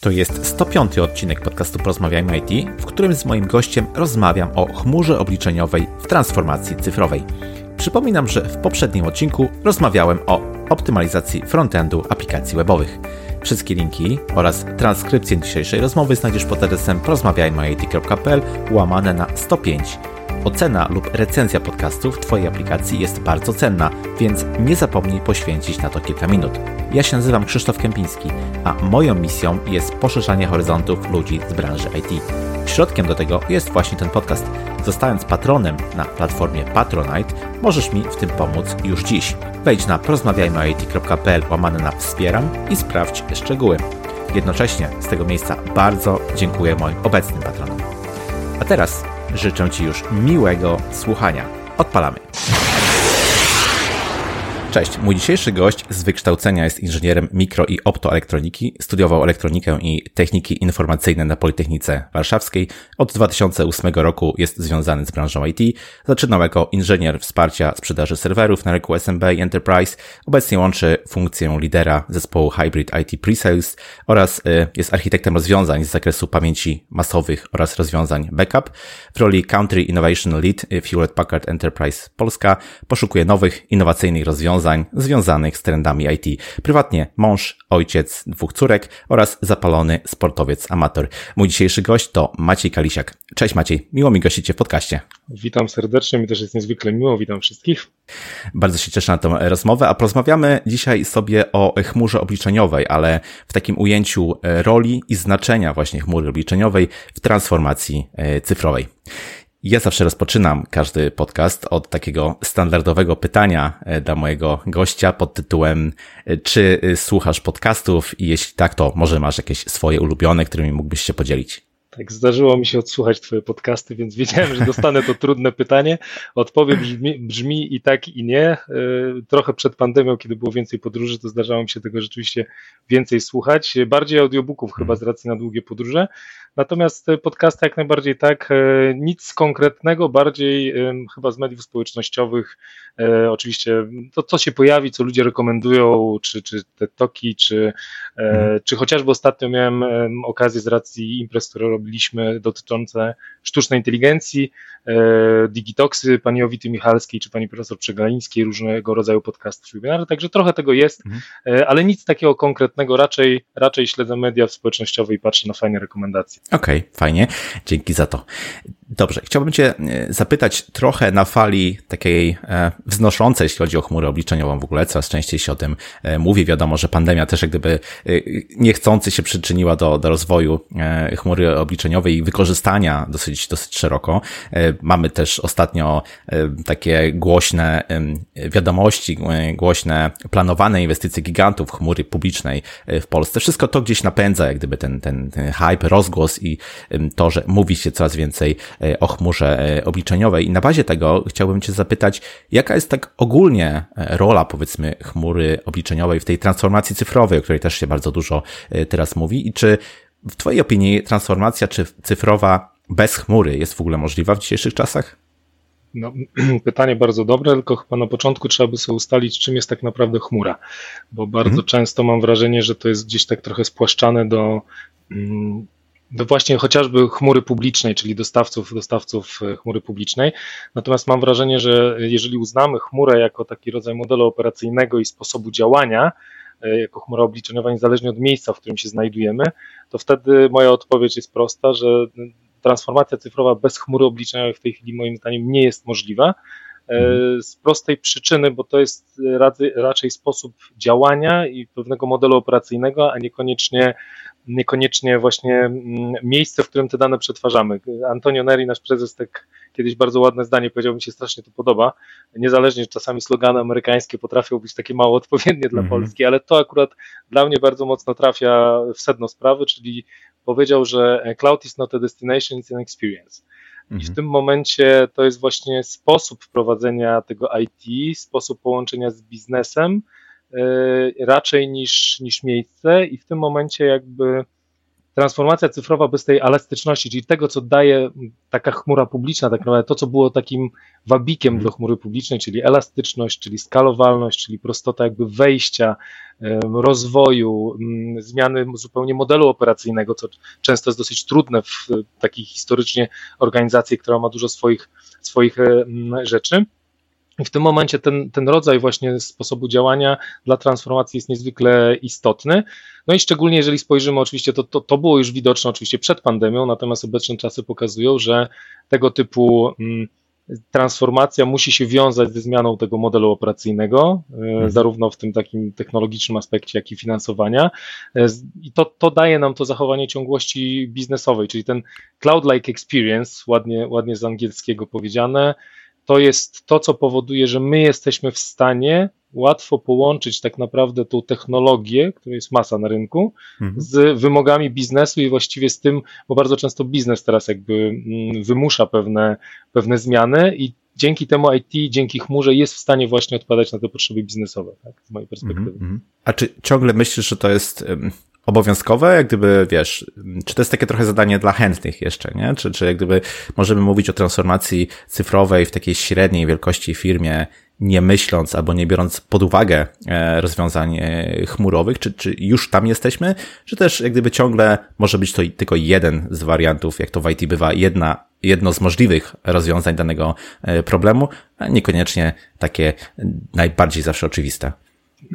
To jest 105 odcinek podcastu Porozmawiajmy IT, w którym z moim gościem rozmawiam o chmurze obliczeniowej w transformacji cyfrowej. Przypominam, że w poprzednim odcinku rozmawiałem o optymalizacji frontendu aplikacji webowych. Wszystkie linki oraz transkrypcję dzisiejszej rozmowy znajdziesz pod adresem porozmawiajmyit.pl łamane na 105. Ocena lub recenzja podcastu w Twojej aplikacji jest bardzo cenna, więc nie zapomnij poświęcić na to kilka minut. Ja się nazywam Krzysztof Kępiński, a moją misją jest poszerzanie horyzontów ludzi z branży IT. Środkiem do tego jest właśnie ten podcast. Zostając patronem na platformie Patronite, możesz mi w tym pomóc już dziś. Wejdź na porozmawiajmyit.pl łamane na wspieram i sprawdź szczegóły. Jednocześnie z tego miejsca bardzo dziękuję moim obecnym patronom. A teraz życzę Ci już miłego słuchania. Odpalamy. Cześć, mój dzisiejszy gość z wykształcenia jest inżynierem mikro i optoelektroniki, studiował elektronikę i techniki informacyjne na Politechnice Warszawskiej. Od 2008 roku jest związany z branżą IT. Zaczynał jako inżynier wsparcia sprzedaży serwerów na rynku SMB i Enterprise. Obecnie łączy funkcję lidera zespołu Hybrid IT Presales oraz y, jest architektem rozwiązań z zakresu pamięci masowych oraz rozwiązań backup. W roli Country Innovation Lead w Hewlett Packard Enterprise Polska poszukuje nowych, innowacyjnych rozwiązań związanych z trendami IT. Prywatnie mąż, ojciec dwóch córek oraz zapalony sportowiec amator. Mój dzisiejszy gość to Maciej Kalisiak. Cześć Maciej, miło mi gościcie w podcaście. Witam serdecznie, mi też jest niezwykle miło, witam wszystkich. Bardzo się cieszę na tę rozmowę, a porozmawiamy dzisiaj sobie o chmurze obliczeniowej, ale w takim ujęciu roli i znaczenia właśnie chmury obliczeniowej w transformacji e, cyfrowej. Ja zawsze rozpoczynam każdy podcast od takiego standardowego pytania e, dla mojego gościa pod tytułem e, czy e, słuchasz podcastów i jeśli tak, to może masz jakieś swoje ulubione, którymi mógłbyś się podzielić? Tak, zdarzyło mi się odsłuchać Twoje podcasty, więc wiedziałem, że dostanę to trudne pytanie. Odpowiedź brzmi, brzmi, i tak, i nie. Trochę przed pandemią, kiedy było więcej podróży, to zdarzało mi się tego rzeczywiście więcej słuchać. Bardziej audiobooków chyba z racji na długie podróże. Natomiast podcasty jak najbardziej tak, e, nic konkretnego, bardziej chyba z mediów społecznościowych, e, oczywiście to, co się pojawi, co ludzie rekomendują, czy, czy te toki, czy, e, mhm. czy chociażby ostatnio miałem okazję z racji imprez, które robiliśmy dotyczące sztucznej inteligencji, Digitoxy, pani Owity Michalskiej, czy pani profesor Przegalińskiej, różnego rodzaju podcastów, webinary, także trochę tego jest, mhm. ale nic takiego konkretnego, raczej, raczej śledzę media społecznościowe i patrzę na fajne rekomendacje. Okej, okay, fajnie. Dzięki za to. Dobrze, chciałbym Cię e, zapytać trochę na fali takiej e, wznoszącej, jeśli chodzi o chmurę obliczeniową w ogóle, coraz częściej się o tym e, mówi. Wiadomo, że pandemia też jak gdyby niechcący się przyczyniła do, do rozwoju chmury obliczeniowej i wykorzystania dosyć, dosyć szeroko. Mamy też ostatnio takie głośne wiadomości, głośne planowane inwestycje gigantów chmury publicznej w Polsce. Wszystko to gdzieś napędza jak gdyby ten, ten, ten hype, rozgłos i to, że mówi się coraz więcej o chmurze e, obliczeniowej. I na bazie tego chciałbym Cię zapytać, jaka jest tak ogólnie e, rola, powiedzmy, chmury obliczeniowej w tej transformacji cyfrowej, o której też się bardzo dużo teraz mówi i czy w Twojej opinii transformacja czy cyfrowa bez chmury jest w ogóle możliwa w dzisiejszych czasach? No, pytanie bardzo dobre, tylko chyba na początku trzeba by sobie ustalić, czym jest tak naprawdę chmura, bo bardzo mhm. często mam wrażenie, że to jest gdzieś tak trochę spłaszczane do do właśnie chociażby chmury publicznej, czyli dostawców, dostawców e, chmury publicznej. Natomiast mam wrażenie, że jeżeli uznamy chmurę jako taki rodzaj modelu operacyjnego i sposobu działania, e, jako chmura obliczeniowa, niezależnie od miejsca, w którym się znajdujemy, to wtedy moja odpowiedź jest prosta, że transformacja cyfrowa bez chmury obliczeniowej w tej chwili moim zdaniem nie jest możliwa. E, mhm. Z prostej przyczyny, bo to jest raczej sposób działania i pewnego modelu operacyjnego, a niekoniecznie niekoniecznie właśnie mm, miejsce, w którym te dane przetwarzamy. Antonio Neri, nasz prezes, tak kiedyś bardzo ładne zdanie powiedział, mi się strasznie to podoba. Niezależnie, że czasami slogany amerykańskie potrafią być takie mało odpowiednie dla -hmm. Polski, ale to akurat dla mnie bardzo mocno trafia w sedno sprawy, czyli powiedział, że cloud is not a destination, it's an experience. I w mhm. tym momencie to jest właśnie sposób wprowadzenia tego IT, sposób połączenia z biznesem, E, raczej niż, niż miejsce i w tym momencie jakby transformacja cyfrowa bez tej elastyczności, czyli tego, co daje taka chmura publiczna, tak naprawdę to, co było takim wabikiem do chmury publicznej, czyli elastyczność, czyli skalowalność, czyli prostota jakby wejścia, rozwoju, zmiany zupełnie modelu operacyjnego, co często jest dosyć trudne w takiej historycznie organizacji, która ma dużo swoich, swoich rzeczy w tym momencie ten, ten rodzaj właśnie sposobu działania dla transformacji jest niezwykle istotny. No i szczególnie jeżeli spojrzymy, oczywiście to, to, to było już widoczne oczywiście przed pandemią, natomiast obecne czasy pokazują, że tego typu mm, transformacja musi się wiązać ze zmianą tego modelu operacyjnego, e, mhm. zarówno w tym takim technologicznym aspekcie, jak i finansowania. E, I to, to daje nam to zachowanie ciągłości biznesowej, czyli ten cloud-like experience, ładnie, ładnie z angielskiego powiedziane, to jest to, co powoduje, że my jesteśmy w stanie łatwo połączyć tak naprawdę tą technologię, której jest masa na rynku, mhm. z wymogami biznesu i właściwie z tym, bo bardzo często biznes teraz jakby mm, wymusza pewne, pewne zmiany i dzięki temu IT, dzięki chmurze jest w stanie właśnie odpowiadać na te potrzeby biznesowe, tak, z mojej perspektywy. Mhm. A czy ciągle myślisz, że to jest obowiązkowe, jak gdyby, wiesz, czy to jest takie trochę zadanie dla chętnych jeszcze, nie? Czy, czy jak gdyby możemy mówić o transformacji cyfrowej w takiej średniej wielkości firmie, nie myśląc albo nie biorąc pod uwagę e, rozwiązań e, chmurowych, czy, czy już tam jesteśmy, czy też jak gdyby ciągle może być to tylko jeden z wariantów, jak to w IT bywa, jedna, jedno z możliwych rozwiązań danego e, problemu, a niekoniecznie takie najbardziej zawsze oczywiste.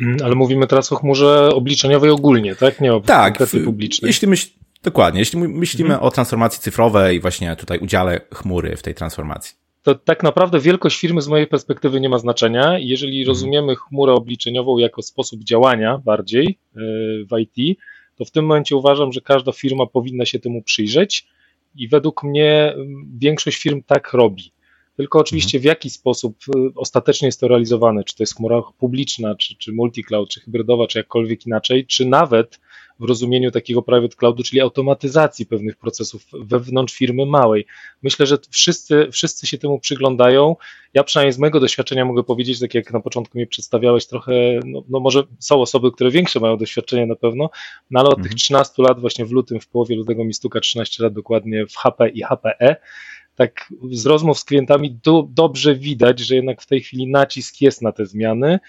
Mm, ale mówimy teraz o chmurze obliczeniowej ogólnie, tak? Nie o tak, publicznej. Jeśli myśl, dokładnie, jeśli myślimy mhm. o transformacji cyfrowej i właśnie tutaj udziale chmury w tej transformacji. To tak naprawdę wielkość firmy z mojej perspektywy nie ma znaczenia. Jeżeli mhm. rozumiemy chmurę obliczeniową jako sposób działania bardziej e, w IT, to w tym momencie uważam, że każda firma powinna się temu przyjrzeć i według mnie większość firm tak robi. Tylko oczywiście w jaki sposób y, ostatecznie jest to realizowane, czy to jest chmura publiczna, czy, czy multi-cloud, czy hybrydowa, czy jakkolwiek inaczej, czy nawet w rozumieniu takiego private cloudu, czyli automatyzacji pewnych procesów wewnątrz firmy małej. Myślę, że wszyscy, wszyscy się temu przyglądają. Ja przynajmniej z mojego doświadczenia mogę powiedzieć, tak jak na początku mnie przedstawiałeś, trochę, no, no może są osoby, które większe mają doświadczenie na pewno, no ale od mhm. tych 13 lat, właśnie w lutym, w połowie lutego mi stuka 13 lat dokładnie w HP i HPE, tak z rozmów z klientami do, dobrze widać, że jednak w tej chwili nacisk jest na te zmiany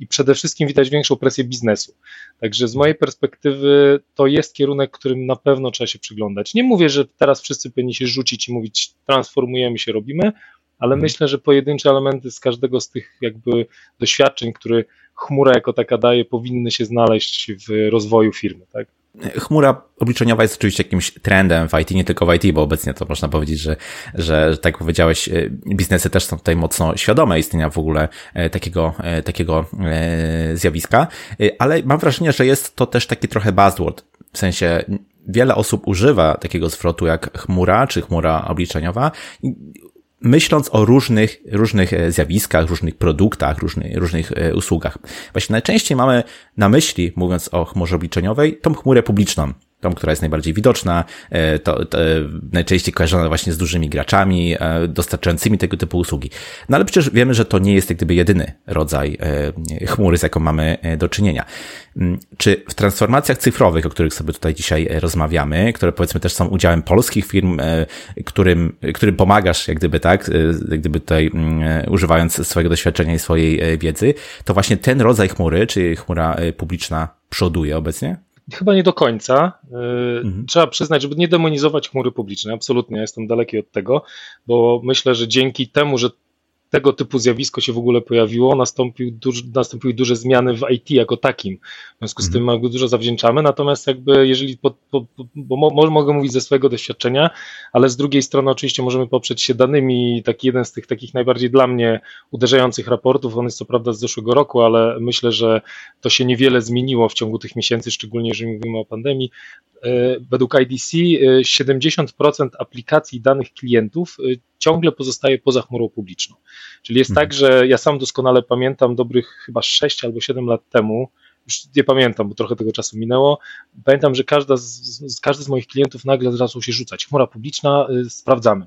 i przede wszystkim widać większą presję biznesu. Także z mojej perspektywy to jest kierunek, którym na pewno trzeba się przyglądać. Nie mówię, że teraz wszyscy powinni się rzucić i mówić transformujemy się, robimy, ale mhm. myślę, że pojedyncze elementy z każdego z tych jakby doświadczeń, które chmura jako taka daje, powinny się znaleźć w rozwoju firmy. Tak? Chmura obliczeniowa jest oczywiście jakimś trendem w IT, nie tylko w IT, bo obecnie to można powiedzieć, że, że tak powiedziałeś, e, biznesy też są tutaj mocno świadome istnienia w ogóle e, takiego, e, takiego zjawiska, ale mam wrażenie, że jest to też taki trochę buzzword, w sensie wiele osób używa takiego zwrotu jak chmura czy chmura obliczeniowa myśląc o różnych, różnych e, zjawiskach, różnych produktach, różnych, różnych e, usługach. Właśnie najczęściej mamy na myśli, mówiąc o chmurze obliczeniowej, tą chmurę publiczną, tą, która jest najbardziej widoczna, e, to, to najczęściej kojarzona właśnie z dużymi graczami e, dostarczającymi tego typu usługi. No ale przecież wiemy, że to nie jest jak gdyby jedyny rodzaj e, chmury, z jaką mamy do czynienia. Mm, czy w transformacjach cyfrowych, o których sobie tutaj dzisiaj rozmawiamy, które powiedzmy też są udziałem polskich firm, którym, którym pomagasz, jak gdyby tak, jak gdyby tutaj mm, używając swojego doświadczenia i swojej wiedzy, to właśnie ten rodzaj chmury, czy chmura publiczna przoduje obecnie? Chyba nie do końca. Y, mhm. Trzeba przyznać, żeby nie demonizować chmury publicznej. Absolutnie, jestem daleki od tego, bo myślę, że dzięki temu, że tego typu zjawisko się w ogóle pojawiło, nastąpił nastąpiły duże zmiany w IT jako takim. W związku z tym mhm. dużo zawdzięczamy, natomiast jakby jeżeli, po, po, bo mo, mogę mówić ze swojego doświadczenia, ale z drugiej strony oczywiście możemy poprzeć się danymi, taki jeden z tych takich najbardziej dla mnie uderzających raportów, on jest co prawda z zeszłego roku, ale myślę, że to się niewiele zmieniło w ciągu tych miesięcy, szczególnie jeżeli mówimy o pandemii. E, według IDC 70% e, aplikacji danych klientów e, ciągle pozostaje poza chmurą publiczną. Czyli jest tak, mhm. tak, że ja sam doskonale pamiętam dobrych chyba 6 albo 7 lat temu, już nie pamiętam, bo trochę tego czasu minęło. Pamiętam, że każda z, każdy z moich klientów nagle zaczął się rzucać. Chmura publiczna, y, sprawdzamy.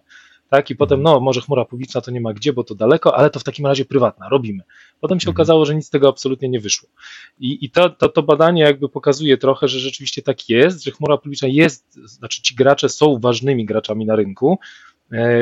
tak? I potem, no, może chmura publiczna to nie ma gdzie, bo to daleko, ale to w takim razie prywatna, robimy. Potem się mhm. okazało, że nic z tego absolutnie nie wyszło. I, i to, to, to badanie jakby pokazuje trochę, że rzeczywiście tak jest, że chmura publiczna jest, znaczy ci gracze są ważnymi graczami na rynku,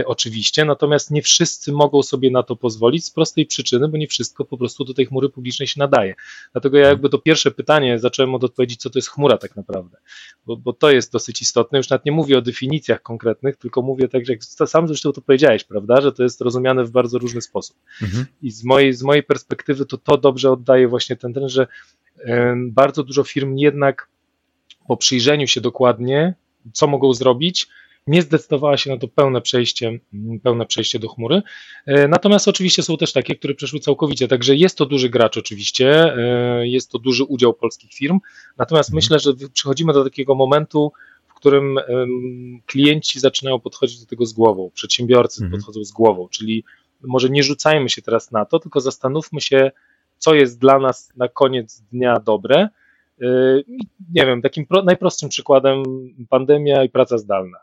oczywiście, natomiast nie wszyscy mogą sobie na to pozwolić z prostej przyczyny, bo nie wszystko po prostu do tej chmury publicznej się nadaje. Dlatego ja jakby to pierwsze pytanie zacząłem od odpowiedzi, co to jest chmura tak naprawdę, bo, bo to jest dosyć istotne. Już nawet nie mówię o definicjach konkretnych, tylko mówię tak, jak sam zresztą to powiedziałeś, prawda, że to jest rozumiane w bardzo różny sposób. Mhm. I z mojej, z mojej perspektywy to to dobrze oddaje właśnie ten trend, że bardzo dużo firm jednak po przyjrzeniu się dokładnie, co mogą zrobić, nie zdecydowała się na to pełne przejście, pełne przejście do chmury. E, natomiast oczywiście są też takie, które przeszły całkowicie, także jest to duży gracz oczywiście, e, jest to duży udział polskich firm, natomiast myślę, że przychodzimy do takiego momentu, w którym klienci zaczynają podchodzić do tego z głową, przedsiębiorcy mhm. podchodzą z głową, czyli może nie rzucajmy się teraz na to, tylko zastanówmy się, co jest dla nas na koniec dnia dobre. E, nie wiem, takim najprostszym przykładem pandemia i praca zdalna.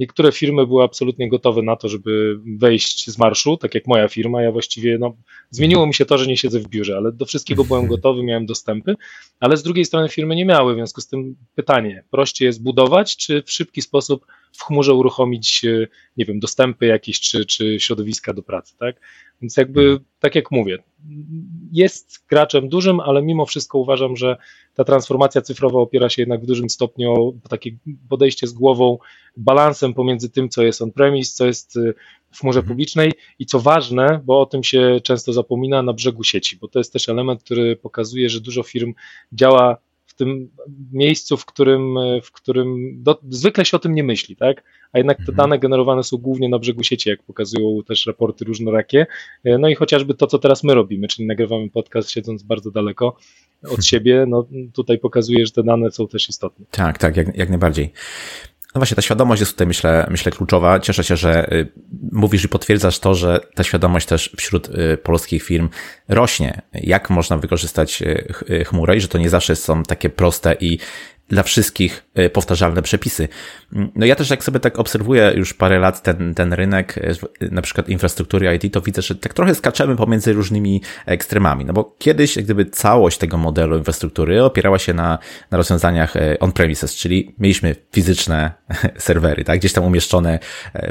Niektóre firmy były absolutnie gotowe na to, żeby wejść z marszu, tak jak moja firma. Ja właściwie, no, zmieniło mi się to, że nie siedzę w biurze, ale do wszystkiego byłem gotowy, miałem dostępy, ale z drugiej strony firmy nie miały, w związku z tym pytanie, prościej jest budować, czy w szybki sposób w chmurze uruchomić, e, nie wiem, dostępy jakieś, czy, czy środowiska do pracy, tak? Więc jakby, tak jak mówię, jest graczem dużym, ale mimo wszystko uważam, że ta transformacja cyfrowa opiera się jednak w dużym stopniu o takie podejście z głową, balansem pomiędzy tym, co jest on-premise, co jest y, w chmurze mhm. publicznej i co ważne, bo o tym się często zapomina, na brzegu sieci, bo to jest też element, który pokazuje, że dużo firm działa tym miejscu, w którym, w którym do, zwykle się o tym nie myśli, tak? A jednak te mhm. dane generowane są głównie na brzegu sieci, jak pokazują też raporty różnorakie. No i chociażby to, co teraz my robimy, czyli nagrywamy podcast siedząc bardzo daleko od siebie, no tutaj pokazuje, że te dane są też istotne. Tak, tak, jak, jak najbardziej. No właśnie, ta świadomość jest tutaj, myślę, myślę kluczowa. Cieszę się, że y, mówisz i potwierdzasz to, że ta świadomość też wśród y, polskich firm rośnie. Jak można wykorzystać y, chmurę i że to nie zawsze są takie proste i dla wszystkich e, powtarzalne przepisy. No ja też jak sobie tak obserwuję już parę lat ten, ten rynek, e, na przykład infrastruktury IT, to widzę, że tak trochę skaczemy pomiędzy różnymi ekstremami, no bo kiedyś jak gdyby całość tego modelu infrastruktury opierała się na, na rozwiązaniach e, on-premises, czyli mieliśmy fizyczne serwery, tak, gdzieś tam umieszczone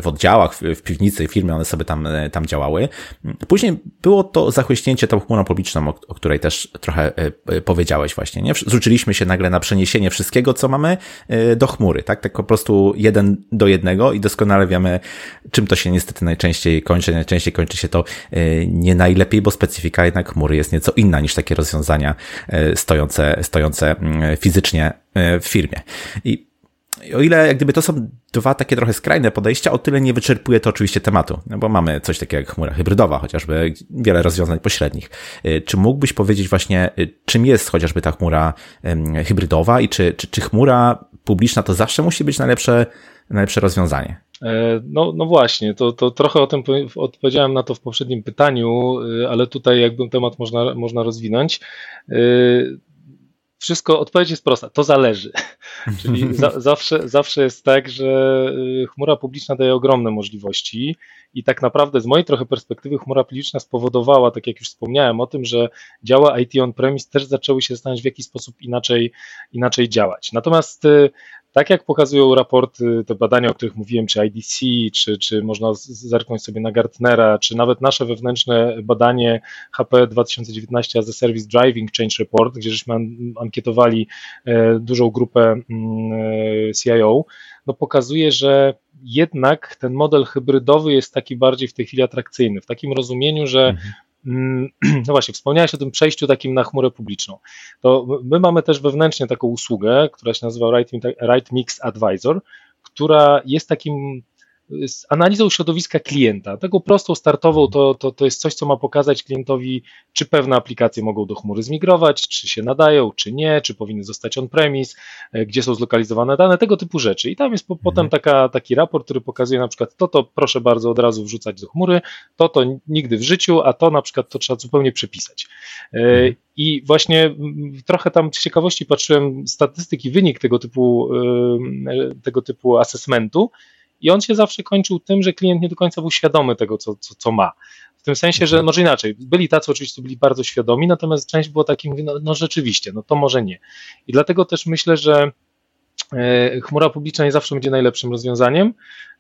w oddziałach, w, piwnicy, w firmie, one sobie tam, tam działały. Później było to zachłyśnięcie tą chmurą publiczną, o, o której też trochę powiedziałeś właśnie, nie? Zrzuciliśmy się nagle na przeniesienie wszystkich wszystkiego, co mamy e, do chmury, tak? Tak po prostu jeden do jednego i doskonale wiemy, czym to się niestety najczęściej kończy. Najczęściej kończy się to e, nie najlepiej, bo specyfika jednak chmury jest nieco inna niż takie rozwiązania e, stojące, stojące mm, fizycznie w firmie. I o ile jak gdyby to są dwa takie trochę skrajne podejścia, o tyle nie wyczerpuje to oczywiście tematu, no bo mamy coś takiego jak chmura hybrydowa, chociażby wiele rozwiązań pośrednich. Y, czy mógłbyś powiedzieć właśnie, y, czym jest chociażby ta chmura hybrydowa i czy, czy, czy chmura publiczna to zawsze musi być najlepsze, najlepsze rozwiązanie? E, no, no właśnie, to, to trochę o tym odpowiedziałem na to w poprzednim pytaniu, y, ale tutaj jakby temat można, można rozwinąć wszystko, odpowiedź jest prosta, to zależy. Czyli za, zawsze, zawsze jest tak, że y, chmura publiczna daje ogromne możliwości i tak naprawdę z mojej trochę perspektywy chmura publiczna spowodowała, tak jak już wspomniałem o tym, że działa IT on-premise też zaczęły się zastanawiać w jaki sposób inaczej, inaczej działać. Natomiast y, tak jak pokazują raporty, te badania, o których mówiłem, czy IDC, czy, czy można zerknąć sobie na Gartnera, czy nawet nasze wewnętrzne badanie HP 2019 as a Service Driving Change Report, gdzie żeśmy ankietowali e, dużą grupę mm, e, CIO, no pokazuje, że jednak ten model hybrydowy jest taki bardziej w tej chwili atrakcyjny, w takim rozumieniu, że mhm no właśnie, wspomniałeś o tym przejściu takim na chmurę publiczną. To my mamy też wewnętrznie taką usługę, która się nazywa Right Mix Advisor, która jest takim z analizą środowiska klienta. Taką prostą, startową to, to, to jest coś, co ma pokazać klientowi, czy pewne aplikacje mogą do chmury zmigrować, czy się nadają, czy nie, czy powinny zostać on-premise, e, gdzie są zlokalizowane dane, tego typu rzeczy. I tam jest po, mhm. potem taka, taki raport, który pokazuje na przykład to, to proszę bardzo od razu wrzucać do chmury, to, to nigdy w życiu, a to na przykład to trzeba zupełnie przepisać. E, mhm. I właśnie trochę tam z ciekawości patrzyłem statystyki, wynik tego typu, e, tego typu assessmentu i on się zawsze kończył tym, że klient nie do końca był świadomy tego, co, co, co ma. W tym sensie, że może inaczej, byli tacy oczywiście, byli bardzo świadomi, natomiast część było takim, no, no rzeczywiście, no to może nie. I dlatego też myślę, że e, chmura publiczna nie zawsze będzie najlepszym rozwiązaniem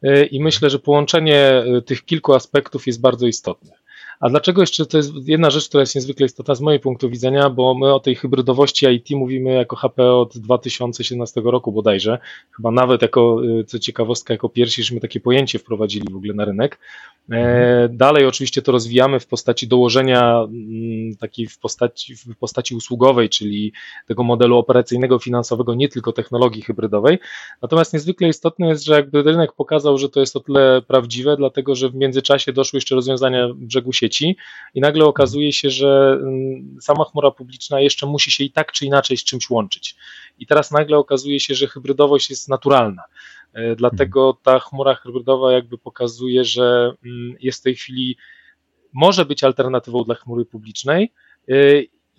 e, i myślę, że połączenie e, tych kilku aspektów jest bardzo istotne. A dlaczego jeszcze to jest jedna rzecz, która jest niezwykle istotna z mojego punktu widzenia, bo my o tej hybrydowości IT mówimy jako HP od 2017 roku bodajże, chyba nawet jako, y, co ciekawostka, jako pierwsi, żeśmy takie pojęcie wprowadzili w ogóle na rynek. E, dalej oczywiście to rozwijamy w postaci dołożenia mm, takiej w postaci, w postaci usługowej, czyli tego modelu operacyjnego, finansowego, nie tylko technologii hybrydowej. Natomiast niezwykle istotne jest, że jakby rynek pokazał, że to jest o tyle prawdziwe, dlatego że w międzyczasie doszły jeszcze rozwiązania brzegu sieci, sieci i nagle okazuje się, że mm, sama chmura publiczna jeszcze musi się i tak czy inaczej z czymś łączyć. I teraz nagle okazuje się, że hybrydowość jest naturalna. E, dlatego ta chmura hybrydowa jakby pokazuje, że mm, jest w tej chwili, może być alternatywą dla chmury publicznej e,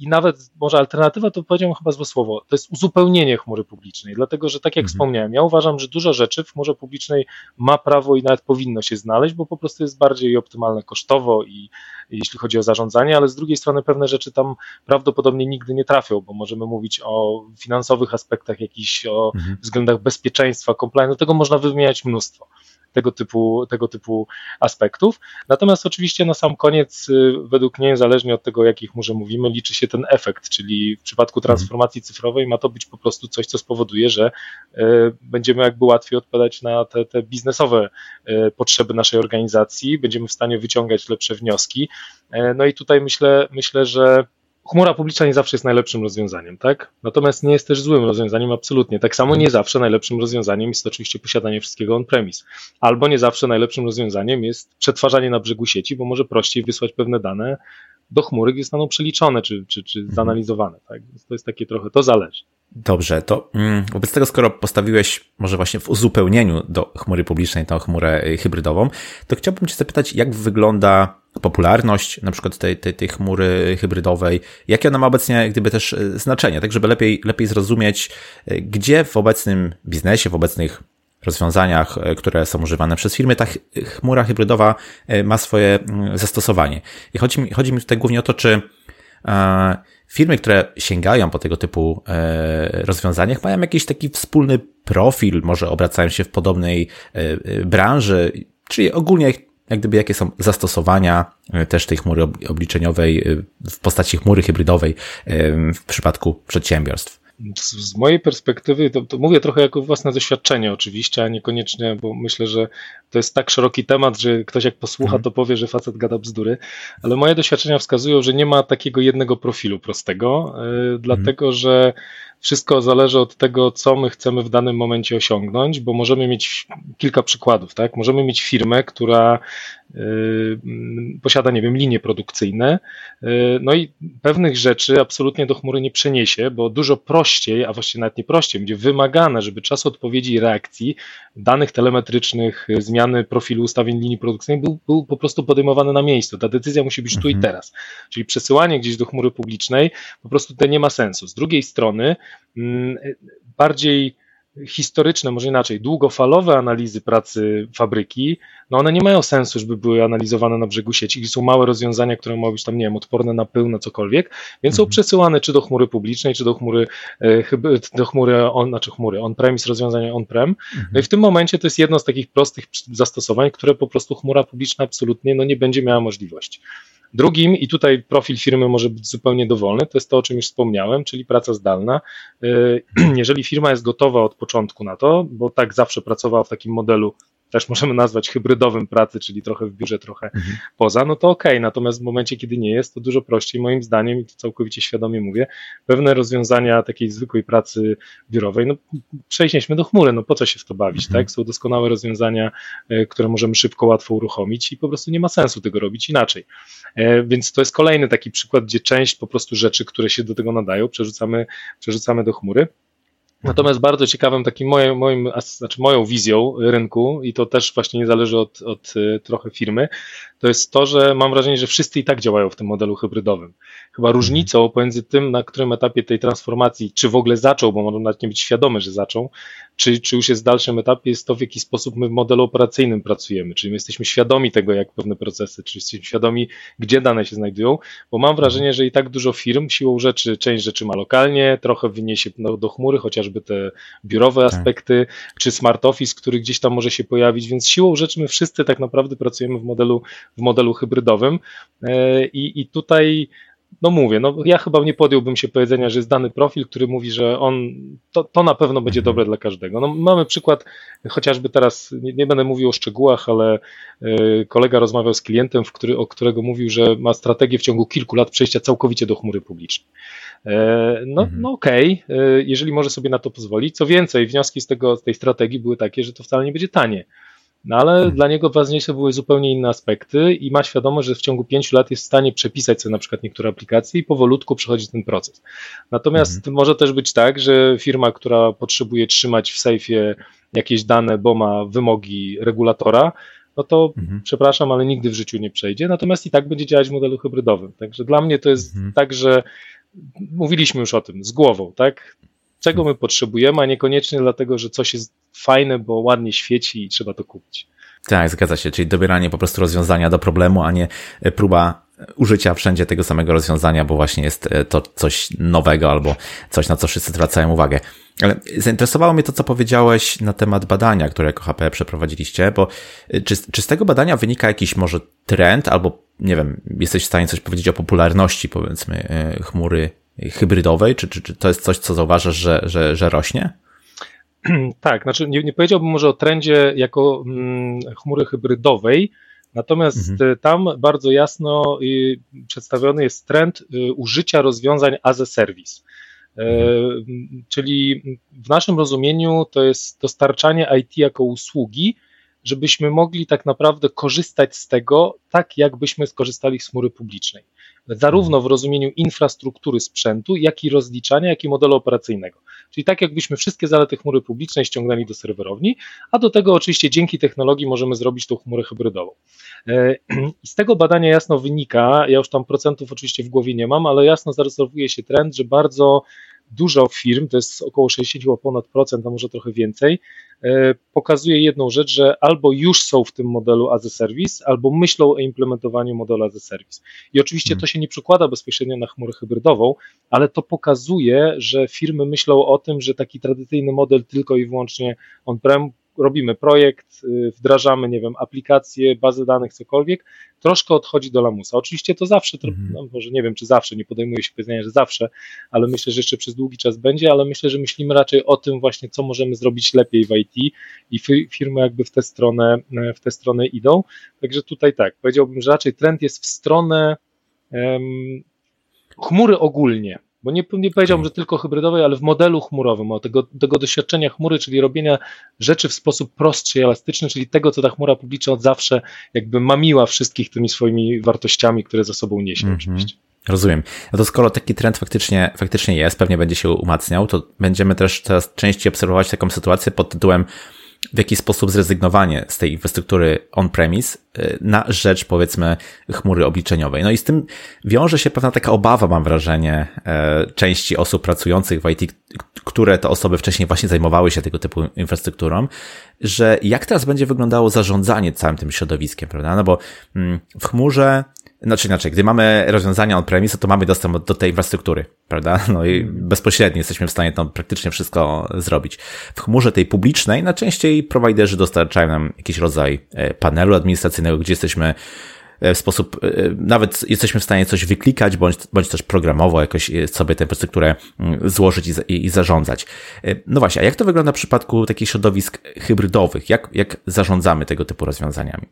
i nawet może alternatywa to powiedziałem chyba złe słowo, to jest uzupełnienie chmury publicznej, dlatego że tak jak mhm. wspomniałem, ja uważam, że dużo rzeczy w chmurze publicznej ma prawo i nawet powinno się znaleźć, bo po prostu jest bardziej optymalne kosztowo i jeśli chodzi o zarządzanie, ale z drugiej strony pewne rzeczy tam prawdopodobnie nigdy nie trafią, bo możemy mówić o finansowych aspektach jakichś, o mhm. względach bezpieczeństwa, compliance, tego można wymieniać mnóstwo tego typu, tego typu aspektów. Natomiast oczywiście na sam koniec, y, według mnie, zależnie od tego, o jakich chmurze mówimy, liczy się ten efekt, czyli w przypadku mhm. transformacji cyfrowej ma to być po prostu coś, co spowoduje, że y, będziemy jakby łatwiej odpowiadać na te, te biznesowe y, potrzeby naszej organizacji, będziemy w stanie wyciągać lepsze wnioski. No i tutaj myślę, myślę, że Chmura publiczna nie zawsze jest najlepszym rozwiązaniem, tak? Natomiast nie jest też złym rozwiązaniem, absolutnie. Tak samo nie zawsze najlepszym rozwiązaniem jest oczywiście posiadanie wszystkiego on-premise. Albo nie zawsze najlepszym rozwiązaniem jest przetwarzanie na brzegu sieci, bo może prościej wysłać pewne dane do chmury, gdzie zostaną przeliczone czy, czy, czy mhm. zanalizowane, tak? Więc to jest takie trochę, to zależy. Dobrze, to mm, wobec tego, skoro postawiłeś może właśnie w uzupełnieniu do chmury publicznej tą chmurę y, hybrydową, to chciałbym Cię zapytać, jak wygląda popularność na przykład tej, tej, tej chmury hybrydowej, jakie ona ma obecnie gdyby też e, znaczenie, tak żeby lepiej, lepiej zrozumieć, e, gdzie w obecnym biznesie, w obecnych rozwiązaniach, e, które są używane przez firmy, ta chmura hybrydowa ma swoje mm, zastosowanie. I chodzi mi, chodzi mi tutaj głównie o to, czy firmy, które sięgają po tego typu rozwiązaniach, mają jakiś taki wspólny profil, może obracają się w podobnej branży, czyli ogólnie jak gdyby jakie są zastosowania e, też tej chmury obliczeniowej e, w postaci chmury hybrydowej e, w przypadku przedsiębiorstw. Z mojej perspektywy, to, to, mówię trochę jako własne doświadczenie oczywiście, a niekoniecznie, bo myślę, że to jest tak szeroki temat, że ktoś jak posłucha, mhm. to powie, że facet gada bzdury, ale moje doświadczenia wskazują, że nie ma takiego jednego profilu prostego, yy, dlatego że wszystko zależy od tego, co my chcemy w danym momencie osiągnąć, bo możemy mieć kilka przykładów, tak? Możemy mieć firmę, która y, posiada, nie wiem, linie produkcyjne, y, no i pewnych rzeczy absolutnie do chmury nie przeniesie, bo dużo prościej, a właściwie nawet nie prościej, będzie wymagane, żeby czas odpowiedzi i reakcji danych telemetrycznych, zmiany profilu ustawień linii produkcyjnej był, był po prostu podejmowany na miejscu. Ta decyzja musi być tu mhm. i teraz. Czyli przesyłanie gdzieś do chmury publicznej po prostu tutaj nie ma sensu. Z drugiej strony, bardziej historyczne, może inaczej, długofalowe analizy pracy fabryki, no one nie mają sensu, żeby były analizowane na brzegu sieci, są małe rozwiązania, które mogą być tam, nie wiem, odporne na pył, na cokolwiek, więc są mhm. przesyłane czy do chmury publicznej, czy do chmury, e, do chmury, on, znaczy chmury, on-premise, rozwiązania on-prem. No i mhm. w tym momencie to jest jedno z takich prostych zastosowań, które po prostu chmura publiczna absolutnie no, nie będzie miała możliwości. Drugim, i tutaj profil firmy może być zupełnie dowolny, to jest to, o czym już wspomniałem, czyli praca zdalna. Y, jeżeli firma jest gotowa od początku na to, bo tak zawsze pracowała w takim modelu też możemy nazwać hybrydowym pracy, czyli trochę w biurze, trochę mhm. poza, no to okej. Okay. Natomiast w momencie, kiedy nie jest, to dużo prościej, moim zdaniem, i to całkowicie świadomie mówię, pewne rozwiązania takiej zwykłej pracy biurowej, no przenieśmy do chmury, no po co się w to bawić, mhm. tak? Są doskonałe rozwiązania, e, które możemy szybko, łatwo uruchomić i po prostu nie ma sensu tego robić inaczej. E, więc to jest kolejny taki przykład, gdzie część po prostu rzeczy, które się do tego nadają, przerzucamy, przerzucamy do chmury. Natomiast bardzo ciekawym takim moim, moim, znaczy moją wizją rynku, i to też właśnie nie zależy od, od y, trochę firmy, to jest to, że mam wrażenie, że wszyscy i tak działają w tym modelu hybrydowym. Chyba mhm. różnicą pomiędzy tym, na którym etapie tej transformacji, czy w ogóle zaczął, bo mogą nawet nie być świadomy, że zaczął, czy, czy już jest w dalszym etapie, jest to, w jaki sposób my w modelu operacyjnym pracujemy. Czyli my jesteśmy świadomi tego, jak pewne procesy, czy jesteśmy świadomi, gdzie dane się znajdują, bo mam wrażenie, że i tak dużo firm siłą rzeczy, część rzeczy ma lokalnie, trochę wyniesie do, do chmury, chociażby te biurowe tak. aspekty, czy smart office, który gdzieś tam może się pojawić, więc siłą rzeczy my wszyscy tak naprawdę pracujemy w modelu, w modelu hybrydowym e, i, i tutaj no mówię, no ja chyba nie podjąłbym się powiedzenia, że jest dany profil, który mówi, że on, to, to na pewno będzie dobre dla każdego. No mamy przykład, chociażby teraz, nie, nie będę mówił o szczegółach, ale y, kolega rozmawiał z klientem, w który, o którego mówił, że ma strategię w ciągu kilku lat przejścia całkowicie do chmury publicznej. E, no, mhm. no okej, okay, jeżeli może sobie na to pozwolić. Co więcej, wnioski z, tego, z tej strategii były takie, że to wcale nie będzie tanie. No ale hmm. dla niego ważniejsze były zupełnie inne aspekty i ma świadomość, że w ciągu pięciu lat jest w stanie przepisać sobie na przykład niektóre aplikacje i powolutku przechodzi ten proces. Natomiast hmm. może też być tak, że firma, która potrzebuje trzymać w sejfie jakieś dane, bo ma wymogi regulatora, no to mhm. przepraszam, ale nigdy w życiu nie przejdzie, natomiast i tak będzie działać w modelu hybrydowym. Także dla mnie to jest mhm. tak, że mówiliśmy już o tym, z głową, tak? czego my potrzebujemy, a niekoniecznie dlatego, że coś jest fajne, bo ładnie świeci i trzeba to kupić. Tak, zgadza się, czyli dobieranie po prostu rozwiązania do problemu, a nie próba użycia wszędzie tego samego rozwiązania, bo właśnie jest to coś nowego albo coś, na co wszyscy zwracają uwagę. Ale zainteresowało mnie to, co powiedziałeś na temat badania, które jako HP przeprowadziliście, bo czy, czy z tego badania wynika jakiś może trend, albo nie wiem, jesteś w stanie coś powiedzieć o popularności, powiedzmy, e, chmury hybrydowej? Czy, czy, czy to jest coś, co zauważasz, że, że, że rośnie? Tak, znaczy nie, nie powiedziałbym może o trendzie jako mm, chmury hybrydowej, natomiast mhm. tam bardzo jasno y, przedstawiony jest trend y, użycia rozwiązań as a service. E, mhm. Czyli w naszym rozumieniu to jest dostarczanie IT jako usługi, żebyśmy mogli tak naprawdę korzystać z tego tak, jakbyśmy skorzystali z chmury publicznej zarówno w rozumieniu infrastruktury sprzętu, jak i rozliczania, jak i modelu operacyjnego. Czyli tak jakbyśmy wszystkie zalety chmury publicznej ściągnęli do serwerowni, a do tego oczywiście dzięki technologii możemy zrobić tą chmurę hybrydową. E, I z tego badania jasno wynika, ja już tam procentów oczywiście w głowie nie mam, ale jasno zarysowuje się trend, że bardzo dużo firm, to jest około 60 ponad procent, a może trochę więcej, e, pokazuje jedną rzecz, że albo już są w tym modelu as a service, albo myślą o implementowaniu modelu as a service. I oczywiście hmm. to się nie przekłada bezpośrednio na chmurę hybrydową, ale to pokazuje, że firmy myślą o tym, że taki tradycyjny model tylko i wyłącznie on-prem robimy projekt, y, wdrażamy, nie wiem, aplikacje, bazy danych, cokolwiek, troszkę odchodzi do lamusa. Oczywiście to zawsze, mm. no może nie wiem, czy zawsze, nie podejmuję się powiedzenia, że zawsze, ale myślę, że jeszcze przez długi czas będzie, ale myślę, że myślimy raczej o tym właśnie, co możemy zrobić lepiej w IT i firmy jakby w tę stronę, e, w tę stronę idą. Także tutaj tak, powiedziałbym, że raczej trend jest w stronę um, chmury ogólnie, bo nie, nie powiedziałbym, że tylko hybrydowej, ale w modelu chmurowym, o tego, tego doświadczenia chmury, czyli robienia rzeczy w sposób prostszy i elastyczny, czyli tego, co ta chmura publiczna od zawsze jakby mamiła wszystkich tymi swoimi wartościami, które za sobą niesie mm -hmm. oczywiście. Rozumiem. No to skoro taki trend faktycznie, faktycznie jest, pewnie będzie się umacniał, to będziemy też coraz częściej obserwować taką sytuację pod tytułem w jaki sposób zrezygnowanie z tej infrastruktury on-premise y, na rzecz, powiedzmy, chmury obliczeniowej. No i z tym wiąże się pewna taka obawa, mam wrażenie, e, części osób pracujących w IT, które to osoby wcześniej właśnie zajmowały się tego typu infrastrukturą, że jak teraz będzie wyglądało zarządzanie całym tym środowiskiem, prawda? No bo mm, w chmurze znaczy inaczej, gdy mamy rozwiązania on-premise, to mamy dostęp do tej infrastruktury, prawda? No i bezpośrednio jesteśmy w stanie tam praktycznie wszystko zrobić. W chmurze tej publicznej najczęściej prowajderzy dostarczają nam jakiś rodzaj e, panelu administracyjnego, gdzie jesteśmy e, w sposób, e, nawet jesteśmy w stanie coś wyklikać, bądź, bądź też programowo jakoś sobie tę infrastrukturę mm, złożyć i, i, i zarządzać. No właśnie, a jak to wygląda w przypadku takich środowisk hybrydowych? Jak, jak zarządzamy tego typu rozwiązaniami?